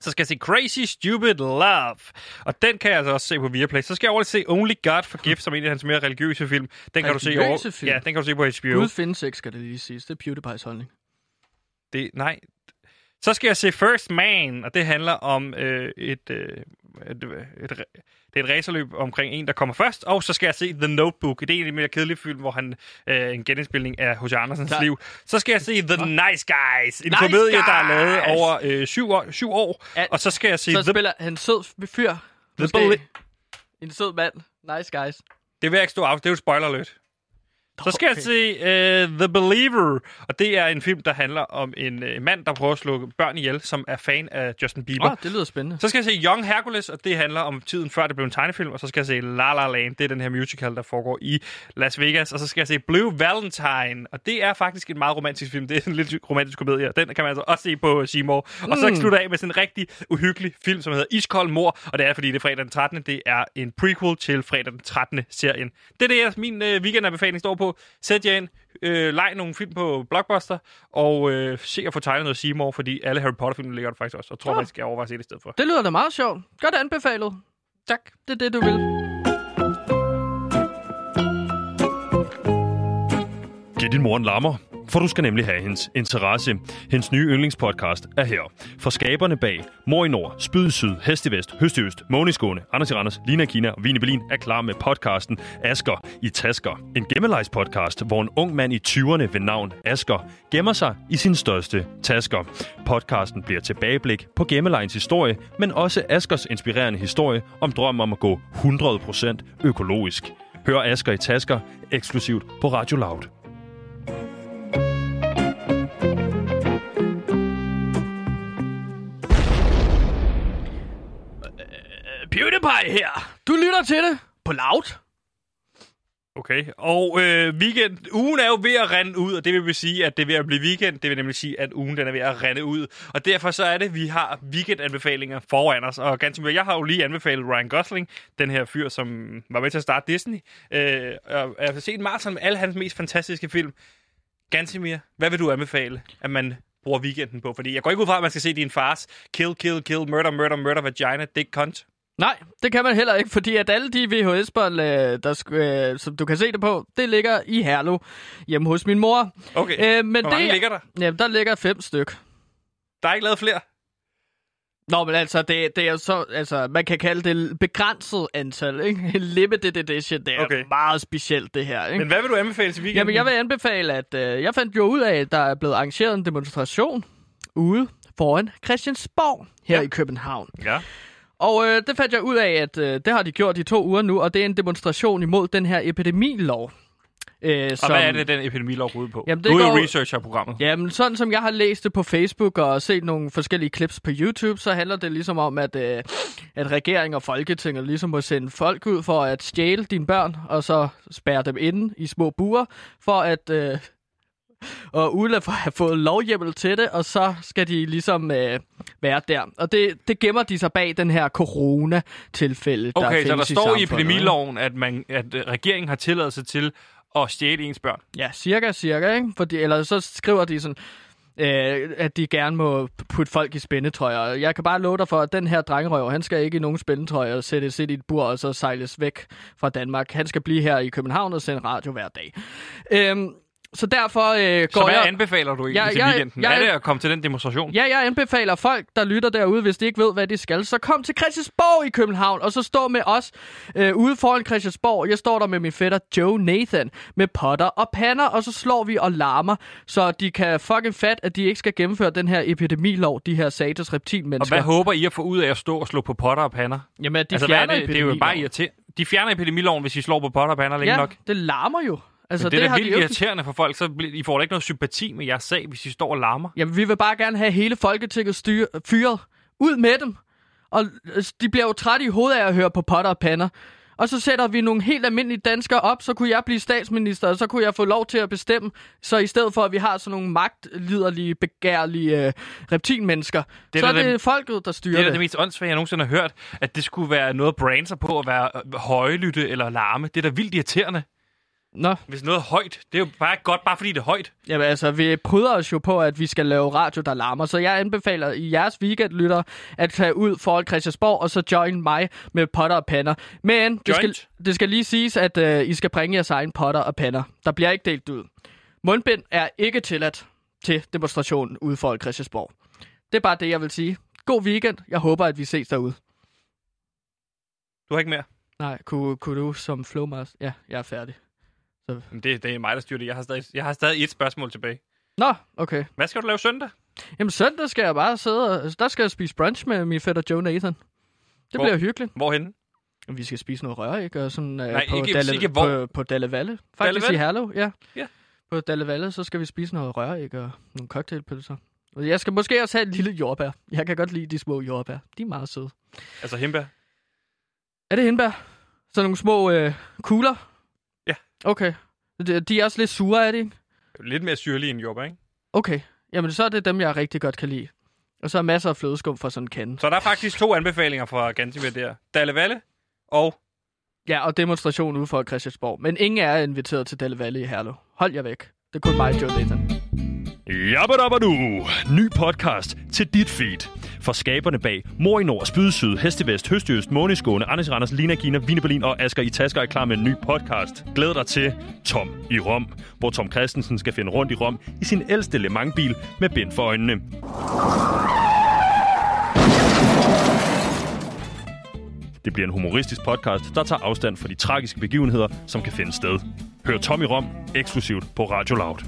Så skal jeg se Crazy Stupid Love. Og den kan jeg altså også se på Viaplay. Så skal jeg over se Only God Forgive, som er en af hans mere religiøse film. Den kan du se over. Religiøse film? Ja, den kan du se på HBO. Gud findes ikke, skal det lige siges. Det er PewDiePie's holdning. Det, nej. Så skal jeg se First Man, og det handler om øh, et, øh, et, et, et, det er et racerløb omkring en, der kommer først. Og så skal jeg se The Notebook. Det er en mere kedelig film, hvor han øh, en genindspilning af H.C. Andersens Klar. liv. Så skal jeg se The Nice Guys. En Nice komedie, der er lavet Guys! over øh, syv, år, syv år. Al- Og så skal jeg se Så The... spiller han sød fyr. Måske. Beli- En sød mand. Nice guys. Det vil jeg ikke stå af. Det er jo et spoiler alert. Så skal Okay. jeg se uh, The Believer, og det er en film, der handler om en uh, mand, der prøver at slå børn ihjel, som er fan af Justin Bieber. Oh, det lyder spændende. Så skal jeg se Young Hercules, og det handler om tiden før det blev en tegnefilm. Og så skal jeg se La La Land, det er den her musical, der foregår i Las Vegas. Og så skal jeg se Blue Valentine, og det er faktisk en meget romantisk film. Det er en lidt romantisk komedie, og den kan man altså også se på Seymour. Og så Mm. slutter jeg af med sådan en rigtig uhyggelig film, som hedder Iskold Mor, og det er, fordi det er fredag den 13. Det er en prequel til fredag den 13. serien. Det er det, min øh, weekendanbefaling står på. Sæt jer ind, øh, leg nogle film på Blockbuster, og øh, se at få tegnet noget Seymour, fordi alle Harry Potter-film ligger der faktisk også, og tror, Åh. man skal overveje at se det i stedet for. Det lyder da meget sjovt. Godt anbefalet. Tak. Det er det, du vil. Giv din mor en lammer, For du skal nemlig have hendes interesse. Hendes nye yndlingspodcast er her. For skaberne bag Mor i Nord, Spyd i Syd, Hest i Vest, Høst i Øst, Måne i Skåne, Anders i Randers, Lina Kina og Vine Berlin er klar med podcasten Asker i Tasker. En gemmelejspodcast, hvor en ung mand i 20'erne ved navn Asker gemmer sig i sin største tasker. Podcasten bliver tilbageblik på gemmelejens historie, men også Askers inspirerende historie om drømmen om at gå 100% økologisk. Hør Asker i Tasker eksklusivt på Radio Loud. PewDiePie her. Du lytter til det på Loud. Okay, og øh, weekend, ugen er jo ved at rende ud, og det vil sige, at det er ved at blive weekend. Det vil nemlig sige, at ugen den er ved at rende ud. Og derfor så er det, at vi har weekendanbefalinger foran os. Og ganske mere, jeg har jo lige anbefalet Ryan Gosling, den her fyr, som var med til at starte Disney. Øh, og jeg har set maraton med alle hans mest fantastiske film. Gansimir, hvad vil du anbefale, at man bruger weekenden på? Fordi jeg går ikke ud fra, at man skal se din fars Kill, Kill, Kill, Murder, Murder, Murder, Vagina, Dick Cunt. Nej, det kan man heller ikke, fordi at alle de VHS-bånd, øh, der, øh, som du kan se det på, det ligger i Herlev, hjemme hos min mor. Okay, Øh, men hvor mange det, ligger der? Jamen, der ligger fem styk. Der er ikke lavet flere. Nå, men altså, det, det er så, altså, man kan kalde det begrænset antal, ikke? Limited edition, det er Okay. meget specielt, det her, ikke? Men hvad vil du anbefale til weekenden? Jamen, jeg vil anbefale, at øh, jeg fandt jo ud af, at der er blevet arrangeret en demonstration ude foran Christiansborg her ja. i København. Ja. Og øh, det fandt jeg ud af, at øh, det har de gjort i to uger nu, og det er en demonstration imod den her epidemilov. Øh, Og hvad er det, den epidemilov går ud på? Jamen, det du er går- researcher programmet. Jamen, sådan som jeg har læst det på Facebook og set nogle forskellige clips på YouTube, så handler det ligesom om, at, øh, at regering og folketinget ligesom må sende folk ud for at stjæle dine børn, og så spærre dem inde i små buer, for at... Øh, og få- have fået lovhjemmel til det, og så skal de ligesom øh, være der. Og det, det gemmer de sig bag den her corona-tilfælde, der Okay, så der i står i epidemiloven, at, man, at øh, regeringen har tilladelse til at stjæle ens børn. Ja, cirka, cirka, ikke? Fordi, eller så skriver de sådan, øh, at de gerne må putte folk i spændetrøjer. Jeg kan bare love dig for, at den her drengerøv, han skal ikke i nogen spændetrøjer og sættes ind i et bur og så sejles væk fra Danmark. Han skal blive her i København og sende radio hver dag. Øhm, så derfor øh, går Så hvad jeg... anbefaler du egentlig Ja, til jeg- weekenden? jeg- er det at komme til den demonstration? Ja, jeg anbefaler folk, der lytter derude, hvis de ikke ved, hvad de skal, så kom til Christiansborg i København, og så stå med os øh, ude foran Christiansborg. Jeg står der med min fætter Joe Nathan med potter og pander, og så slår vi og larmer, så de kan fucking fat, at de ikke skal gennemføre den her epidemilov, de her satans Og reptilmennesker. hvad håber I at få ud af at stå og slå på potter og pander? Jamen, at de altså, er fjerner det? det er jo bare irriterende. De fjerner epidemiloven, hvis I slår på potter og pander længe Ja, nok. det larmer jo. Altså, Men det er da de vildt jo- irriterende for folk, så I får da ikke noget sympati med jeres sag, hvis I står og larmer. Jamen, vi vil bare gerne have hele Folketinget styr, fyret. Ud med dem. Og øh, de bliver jo trætte i hovedet af at høre på potter og pander. Og så sætter vi nogle helt almindelige danskere op, så kunne jeg blive statsminister, og så kunne jeg få lov til at bestemme. Så i stedet for, at vi har sådan nogle magtliderlige, begærlige øh, reptilmennesker, Det så er er det det- folket, der styrer Det er det. det mest åndssvage, jeg nogensinde har hørt, at det skulle være noget at brande sig på at være øh, højlytte eller larme. Det er da vildt irriterende. Nå, Hvis noget er højt, det er jo bare godt, bare fordi det er højt. jamen altså, vi pryder os jo på, at vi skal lave radio, der larmer. Så jeg anbefaler i jeres weekendlytter at tage ud foran Christiansborg, og så join mig med potter og pander. Men det skal, det skal lige siges, at øh, I skal bringe jeres egen potter og pander. Der bliver ikke delt ud. Mundbind er ikke tilladt til demonstrationen ude foran Christiansborg. Det er bare det, jeg vil sige. God weekend. Jeg håber, at vi ses derude. Du har ikke mere. Nej, kunne, kunne du som flowmaster? Ja, jeg er færdig. Men det, det er mig, der styrer det. Jeg har, stadig, jeg har stadig et spørgsmål tilbage. Nå, okay. Hvad skal du lave søndag? Jamen søndag skal jeg bare sidde og... Der skal jeg spise brunch med min fætter Joe Nathan. Det Hvor- bliver hyggeligt. Hvorhenne? Vi skal spise noget røræg og sådan uh, Nej, på, ikke- Dalle, ikke hvor. på, på Dallevalle. Faktisk Dallevalle? i Herlev, ja. Ja. På Dallevalle, så skal vi spise noget røræg og nogle cocktailpølser. Og jeg skal måske også have et lille jordbær. Jeg kan godt lide de små jordbær. De er meget søde. Altså himbær. Er det hindbær? Så nogle små øh, kugler? Okay. De, er også lidt sure, er de ikke? Lidt mere syrlig end jordbær, ikke? Okay. Jamen, så er det dem, jeg rigtig godt kan lide. Og så er masser af flødeskum fra sådan en kande. Så der er faktisk to anbefalinger fra Gantimir der. Dalle Valle og... Ja, og demonstration ude for Christiansborg. Men ingen er inviteret til Dalle Valle i Herlev. Hold jer væk. Det er kun mig, Joe Nathan. Jabba du. Ny podcast til dit feed. For skaberne bag Mor i Nord, Spyd Syd, Hestevest, Øst, Måneskåne, Anders Randers, Lina Kina, Vine Berlin og Asger i Tasker er klar med en ny podcast. Glæd dig til Tom i Rom, hvor Tom Christensen skal finde rundt i Rom i sin ældste Le Mans-bil med bind for øjnene. Det bliver en humoristisk podcast, der tager afstand fra de tragiske begivenheder, som kan finde sted. Hør Tom i Rom eksklusivt på Radio Loud.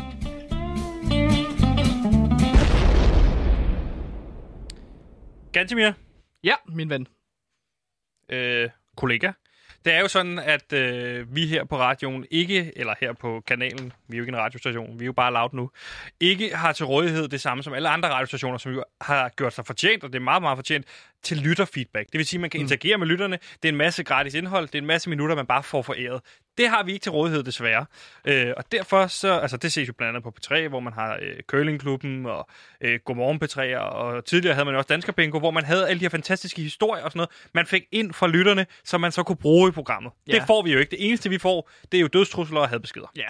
Gantimir, Ja, min ven. øh, kollega. Det er jo sådan, at øh, vi her på radioen ikke, eller her på kanalen, vi er jo ikke en radiostation, vi er jo bare loud nu, ikke har til rådighed det samme som alle andre radiostationer, som jo har gjort sig fortjent, og det er meget, meget fortjent, til lytterfeedback. Det vil sige, at man kan interagere med lytterne. Det er en masse gratis indhold. Det er en masse minutter, man bare får foræret. Det har vi ikke til rådighed, desværre. Øh, og derfor så, altså det ses jo blandt andet på P3, hvor man har øh, Curlingklubben og øh, Godmorgen P3, og tidligere havde man jo også Dansker Bingo, hvor man havde alle de her fantastiske historier og sådan noget, man fik ind fra lytterne, som man så kunne bruge i programmet. Ja. Det får vi jo ikke. Det eneste, vi får, det er jo dødstrusler og hadbeskeder. Ja,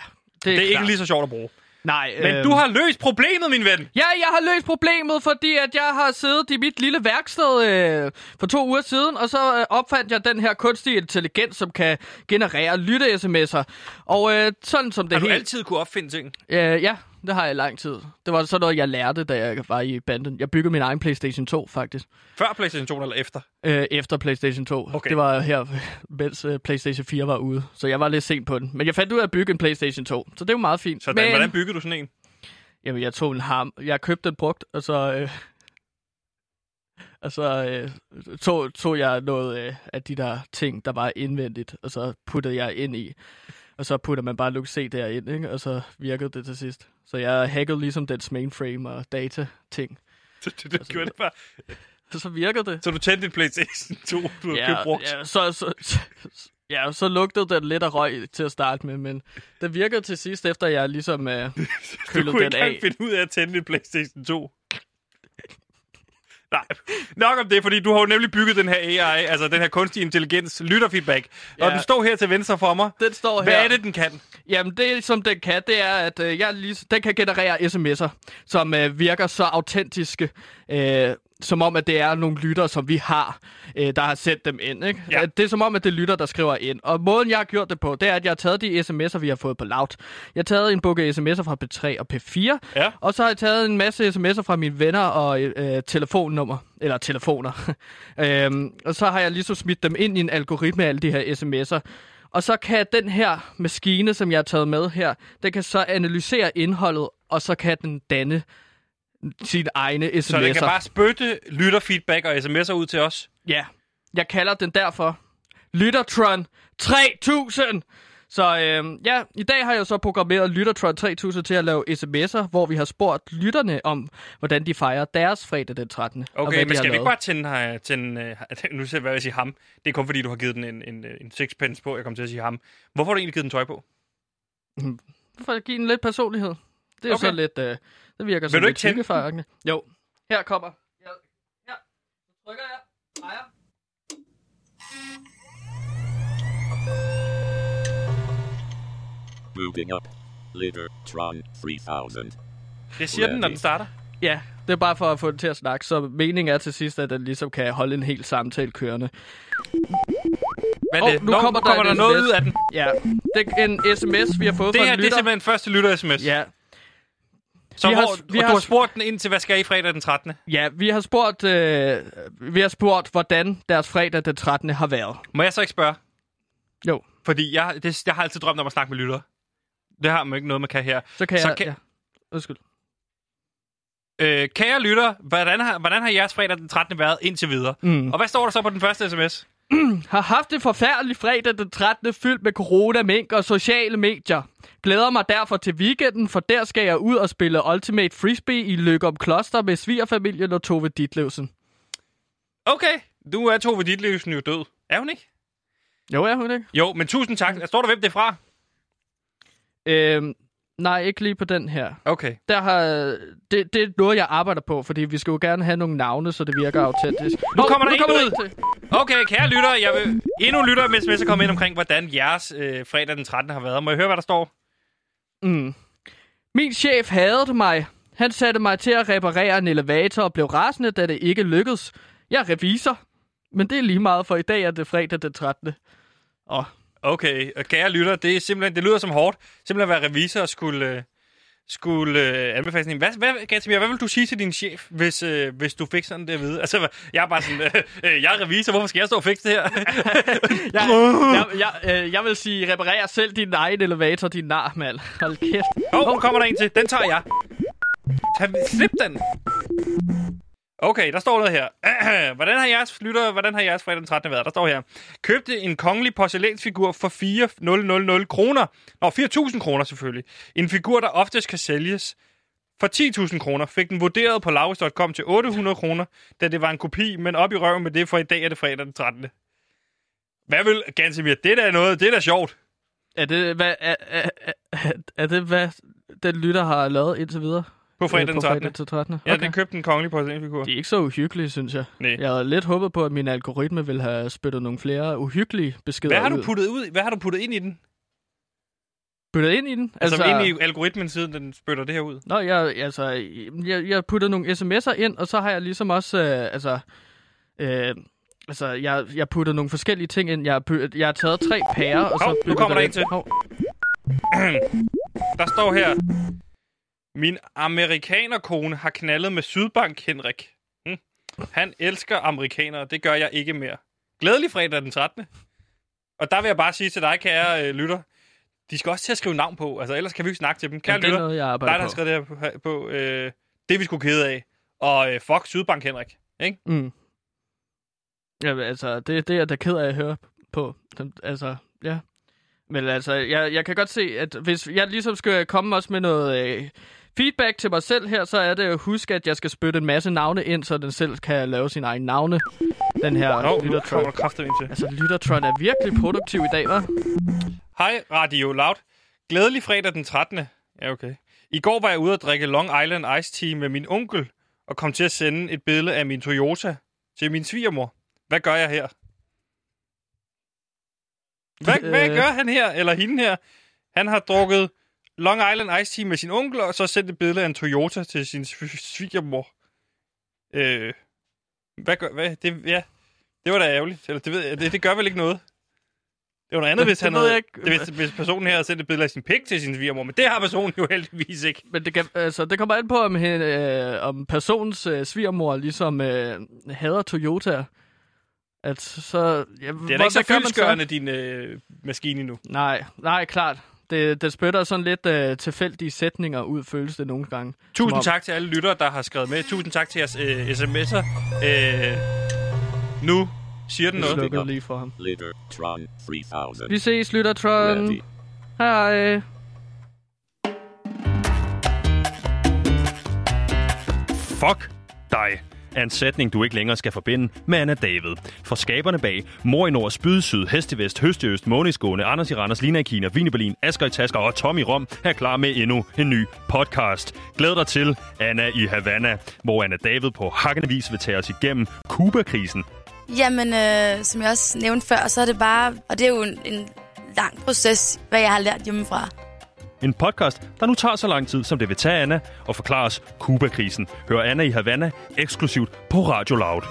Det er, det er ikke lige så sjovt at bruge. Nej, Men øhm, du har løst problemet, min ven! Ja, jeg har løst problemet, fordi at jeg har siddet i mit lille værksted øh, for to uger siden, og så øh, opfandt jeg den her kunstige intelligens, som kan generere lytte-sms'er. Og øh, sådan som det Har du helt... altid kunne opfinde ting? Øh, ja, det har jeg i lang tid. Det var sådan noget, jeg lærte, da jeg var i banden. Jeg byggede min egen PlayStation 2, faktisk. Før PlayStation 2 eller efter? Øh, efter PlayStation 2. Okay. Det var her, mens øh, PlayStation 4 var ude. Så jeg var lidt sent på den. Men jeg fandt ud af at bygge en PlayStation 2. Så det jo meget fint. Sådan, Men, hvordan byggede du sådan en? Jamen, jeg tog en ham. Jeg købte den brugt, og så... Øh, og så øh, tog, tog jeg noget øh, af de der ting, der var indvendigt, og så puttede jeg ind i. Og så putter man bare Lux C derind, ikke? og så virkede det til sidst. Så jeg hackede ligesom dens mainframe og data-ting. Så du, du gjorde det bare. Så virkede det. Så du tændte din PlayStation 2, du har købt brugt. Ja, så, så, så, ja, så lugtede den lidt af røg til at starte med, men det virkede til sidst, efter jeg ligesom øh, du kunne den ikke af. engang finde ud af at tænde din PlayStation 2. Nej, nok om det, fordi du har jo nemlig bygget den her AI, altså den her kunstig intelligens, lytterfeedback. Og Ja. den står her til venstre for mig. Den står Hvad her. er det, den kan? Jamen, det som den kan, det er, at øh, jeg lige, den kan generere sms'er, som øh, virker så autentiske, øh, som om, at det er nogle lytter, som vi har, øh, der har sendt dem ind. Ikke? Ja. Øh, Det er som om, at det er lytter, der skriver ind. Og måden, jeg har gjort det på, det er, at jeg har taget de sms'er, vi har fået på Loud. Jeg har taget en bukke sms'er fra P3 og P4, Ja. og så har jeg taget en masse sms'er fra mine venner og øh, telefonnummer, eller telefoner. øhm, og så har jeg ligesom smidt dem ind i en algoritme af alle de her sms'er. Og så kan den her maskine, som jeg har taget med her, den kan så analysere indholdet, og så kan den danne sine egne sms'er. Så den kan bare spytte lytterfeedback og sms'er ud til os. Ja, jeg kalder den derfor Lyttertron 3000. Så øh, ja, i dag har jeg så programmeret Lyttertron 3000 til at lave sms'er, hvor vi har spurgt lytterne om, hvordan de fejrer deres fredag den 13. og Okay, men skal vi ikke bare tænde, her, tænde uh, nu ser jeg, hvad jeg siger ham. Det er kun fordi, du har givet den en, en, en sixpence på, jeg kommer til at sige ham. Hvorfor har du egentlig givet den tøj på? For at give den lidt personlighed. Det er jo Okay. så lidt... Øh, det virker Vil som du lidt hyggefejrende. Jo, her kommer. Ja, her. Så trykker jeg. Drejer. Moving up. Litter-tron 3000. Det siger den, når den starter. Ja, det er bare for at få den til at snakke, så meningen er til sidst, at den ligesom kan holde en hel samtale kørende. Hvad er Åh, det? nu Nå, kommer der kommer der noget SMS. ud af den. Ja, det er en sms, vi har fået Det fra her, en det er lytter. simpelthen første lytter-sms. Ja, Så Vi hvor, har- vi og har- du har spurgt den ind til, hvad skal I fredag den 13. ja, vi har spurgt, øh, vi har spurgt, hvordan deres fredag den 13. har været. Må jeg så ikke spørge? Jo, Fordi jeg, det, jeg har altid drømt om at snakke med lyttere. Det har man ikke noget, man kan her. så kan Så jeg... kan- Ja. Undskyld. Øh, kære lytter, hvordan har, hvordan har jeres fredag den 13. været indtil videre? Mm. Og hvad står der så på den første sms? Har haft et forfærdeligt fredag den 13. fyldt med corona, mink og sociale medier. Glæder mig derfor til weekenden, for der skal jeg ud og spille Ultimate Frisbee i Løgum Kloster med svigerfamilien og Tove Ditlevsen. Okay, du er Tove Ditlevsen jo død. Er hun ikke? Jo, er hun ikke? Jo, men tusind tak. Står der, hvem det er fra? Øhm, nej, ikke lige på den her. Okay. Der har, det, det er noget, jeg arbejder på, fordi vi skal jo gerne have nogle navne, så det virker autentisk. Nu kommer der nu kommer en der ud. Okay, kære lytter, jeg vil endnu en lytter med sms at komme ind omkring, hvordan jeres øh, fredag den 13. har været. Må jeg høre, hvad der står? Mm. Min chef hadede mig. Han satte mig til at reparere en elevator og blev rasende, da det ikke lykkedes. Jeg er revisor, men det er lige meget, for i dag er det fredag den 13. Og Okay, og kære lytter, det er simpelthen, det lyder som hårdt. Simpelthen at være revisor og skulle, øh, skulle øh, anbefale sådan en. Hvad, hvad, Gatsomir, hvad vil du sige til din chef, hvis, øh, hvis du fik sådan det at vide? Altså, jeg er bare sådan, øh, jeg er revisor, hvorfor skal jeg stå og fikse det her? jeg, jeg, jeg, øh, jeg vil sige, reparer selv din egen elevator, din nar, mand. Hold kæft. Åh, oh, kommer der en til. Den tager jeg. Tag, slip den. Okay, der står noget her. hvordan har jeres lytter, hvordan har jeres fredag den 13. været? Der står her. Købte en kongelig porcelænsfigur for 4.000 kroner. Nå, 4.000 kroner selvfølgelig. En figur, der oftest kan sælges for 10.000 kroner. Fik den vurderet på lavest.com til 800 kroner, da det var en kopi, men op i røven med det, for i dag er det fredag den 13. Hvad vil, Gansimir, det der er noget, det er sjovt. Er det, hvad, er, er, er, er det, hvad den lytter har lavet indtil videre? På fredag den 13. Fredag til 13. Ja, den købte en kongelig porcelænsfigur. Det er ikke så uhyggeligt, synes jeg. Nej. Jeg havde lidt håbet på, at min algoritme ville have spyttet nogle flere uhyggelige beskeder Hvad har du puttet ud? Hvad har du puttet ind i den? Puttet ind i den? Altså, altså ind i algoritmen, siden den spytter det her ud? Nå, jeg, altså, jeg, jeg putter nogle sms'er ind, og så har jeg ligesom også, øh, altså, øh, altså, jeg, jeg putter nogle forskellige ting ind. Jeg, jeg har taget tre pærer, og så... Hov, nu kommer der det en til. ind. Hov. Der står her, min amerikanerkone har knaldet med Sydbank Henrik. Hm. Han elsker amerikanere, det gør jeg ikke mere. Glædelig fredag den 13. Og der vil jeg bare sige til dig, kære øh, lytter, de skal også til at skrive navn på, altså ellers kan vi ikke snakke til dem. Kære det er lytter, noget, jeg dig, der har skrevet det her på, på øh, det er vi sgu kede af. Og øh, fuck Sydbank Henrik. Ikke? Mm. Ja, altså, det, det er jeg da ked af at høre på. Altså, ja. Men altså, jeg, jeg kan godt se, at hvis jeg ligesom skal komme også med noget øh, feedback til mig selv her, så er det at huske, at jeg skal spytte en masse navne ind, så den selv kan lave sine egne navne. Den her nu Lyttertron. Altså, Lyttertron er virkelig produktiv i dag, hva'? Hej, Radio Loud. Glædelig fredag den 13. Ja, okay. I går var jeg ude at drikke Long Island Ice Tea med min onkel, og kom til at sende et billede af min Toyota til min svigermor. Hvad gør jeg her? Hvad, Øh. hvad gør han her, eller hende her? Han har drukket Long Island Ice Tea med sin onkel, og så sendt et billede af en Toyota til sin sv- svigermor. Øh, hvad gør... Hvad? Det, ja, det var da ærgerligt. Eller det, ved jeg, det, det gør vel ikke noget? Det var noget andet, hvis, han havde, ikke. det, hvis, hvis personen her havde sendt et billede af sin pik til sin svigermor, men det har personen jo heldigvis ikke. Men det, kan, altså, det kommer an på, om, hen, øh, om personens øh, svigermor ligesom øh, hader Toyota. At så... Ja, Det er da ikke så fyldskørende, din øh, maskine endnu. Nej, nej, klart. Det, det spytter sådan lidt øh, tilfældige sætninger ud, føles det nogle gange. Tusind om- tak til alle lyttere, der har skrevet med. Tusind tak til jeres øh, sms'er. Øh, nu siger den noget. slukkede lige for ham. Littertron 3000. Vi ses, Lyttertron. Ready. Hej. Fuck dig er en sætning, du ikke længere skal forbinde med Anna David. For skaberne bag Mor i Nord, Spyd Syd, Hest i Vest, Høst i Øst, Måneskåne, Anders i Randers, Lina i Kina, Vin i Berlin, Asger i Tasker og Tom i Rom er klar med endnu en ny podcast. Glæd dig til Anna i Havana, hvor Anna David på hakkende vis vil tage os igennem Kuba-krisen. Jamen, øh, som jeg også nævnte før, så er det bare... Og det er jo en, en lang proces, hvad jeg har lært hjemmefra. En podcast, der nu tager så lang tid, som det vil tage Anna og forklare os Kuba-krisen. Hør Anna i Havana eksklusivt på Radio Loud.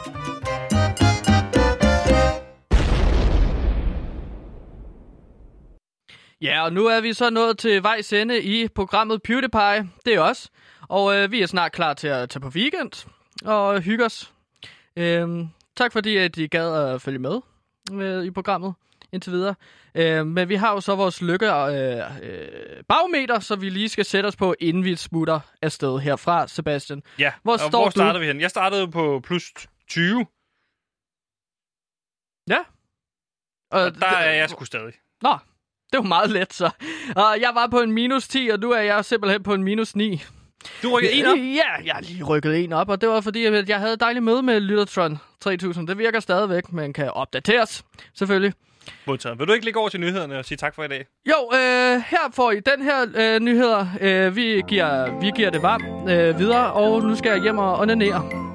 Ja, og nu er vi så nået til vejs ende i programmet PewDiePie. Det er os. Og øh, vi er snart klar til at tage på weekend og hygge os. Øhm, tak fordi, at I gad at følge med øh, i programmet indtil videre. Øh, men vi har jo så vores lykke øh, øh, bagmeter, så vi lige skal sætte os på, inden vi smutter afsted herfra, Sebastian. Ja, Hvor og står hvor du? startede vi hen? Jeg startede på plus 20, Ja. og der er jeg sgu stadig. Nå, det var meget let så. Og jeg var på en minus 10, og nu er jeg simpelthen på en minus 9. Du rykkede en op. Ja, jeg har lige rykket en op, og det var fordi, at jeg havde et dejligt møde med Lyttertron 3000. Det virker stadigvæk, men kan opdateres, selvfølgelig. Modtaget. Vil du ikke lige gå over til nyhederne og sige tak for i dag? Jo, øh, her får I den her øh, nyheder. Øh, vi, giver, vi giver det varmt øh, videre, og nu skal jeg hjem og onanere.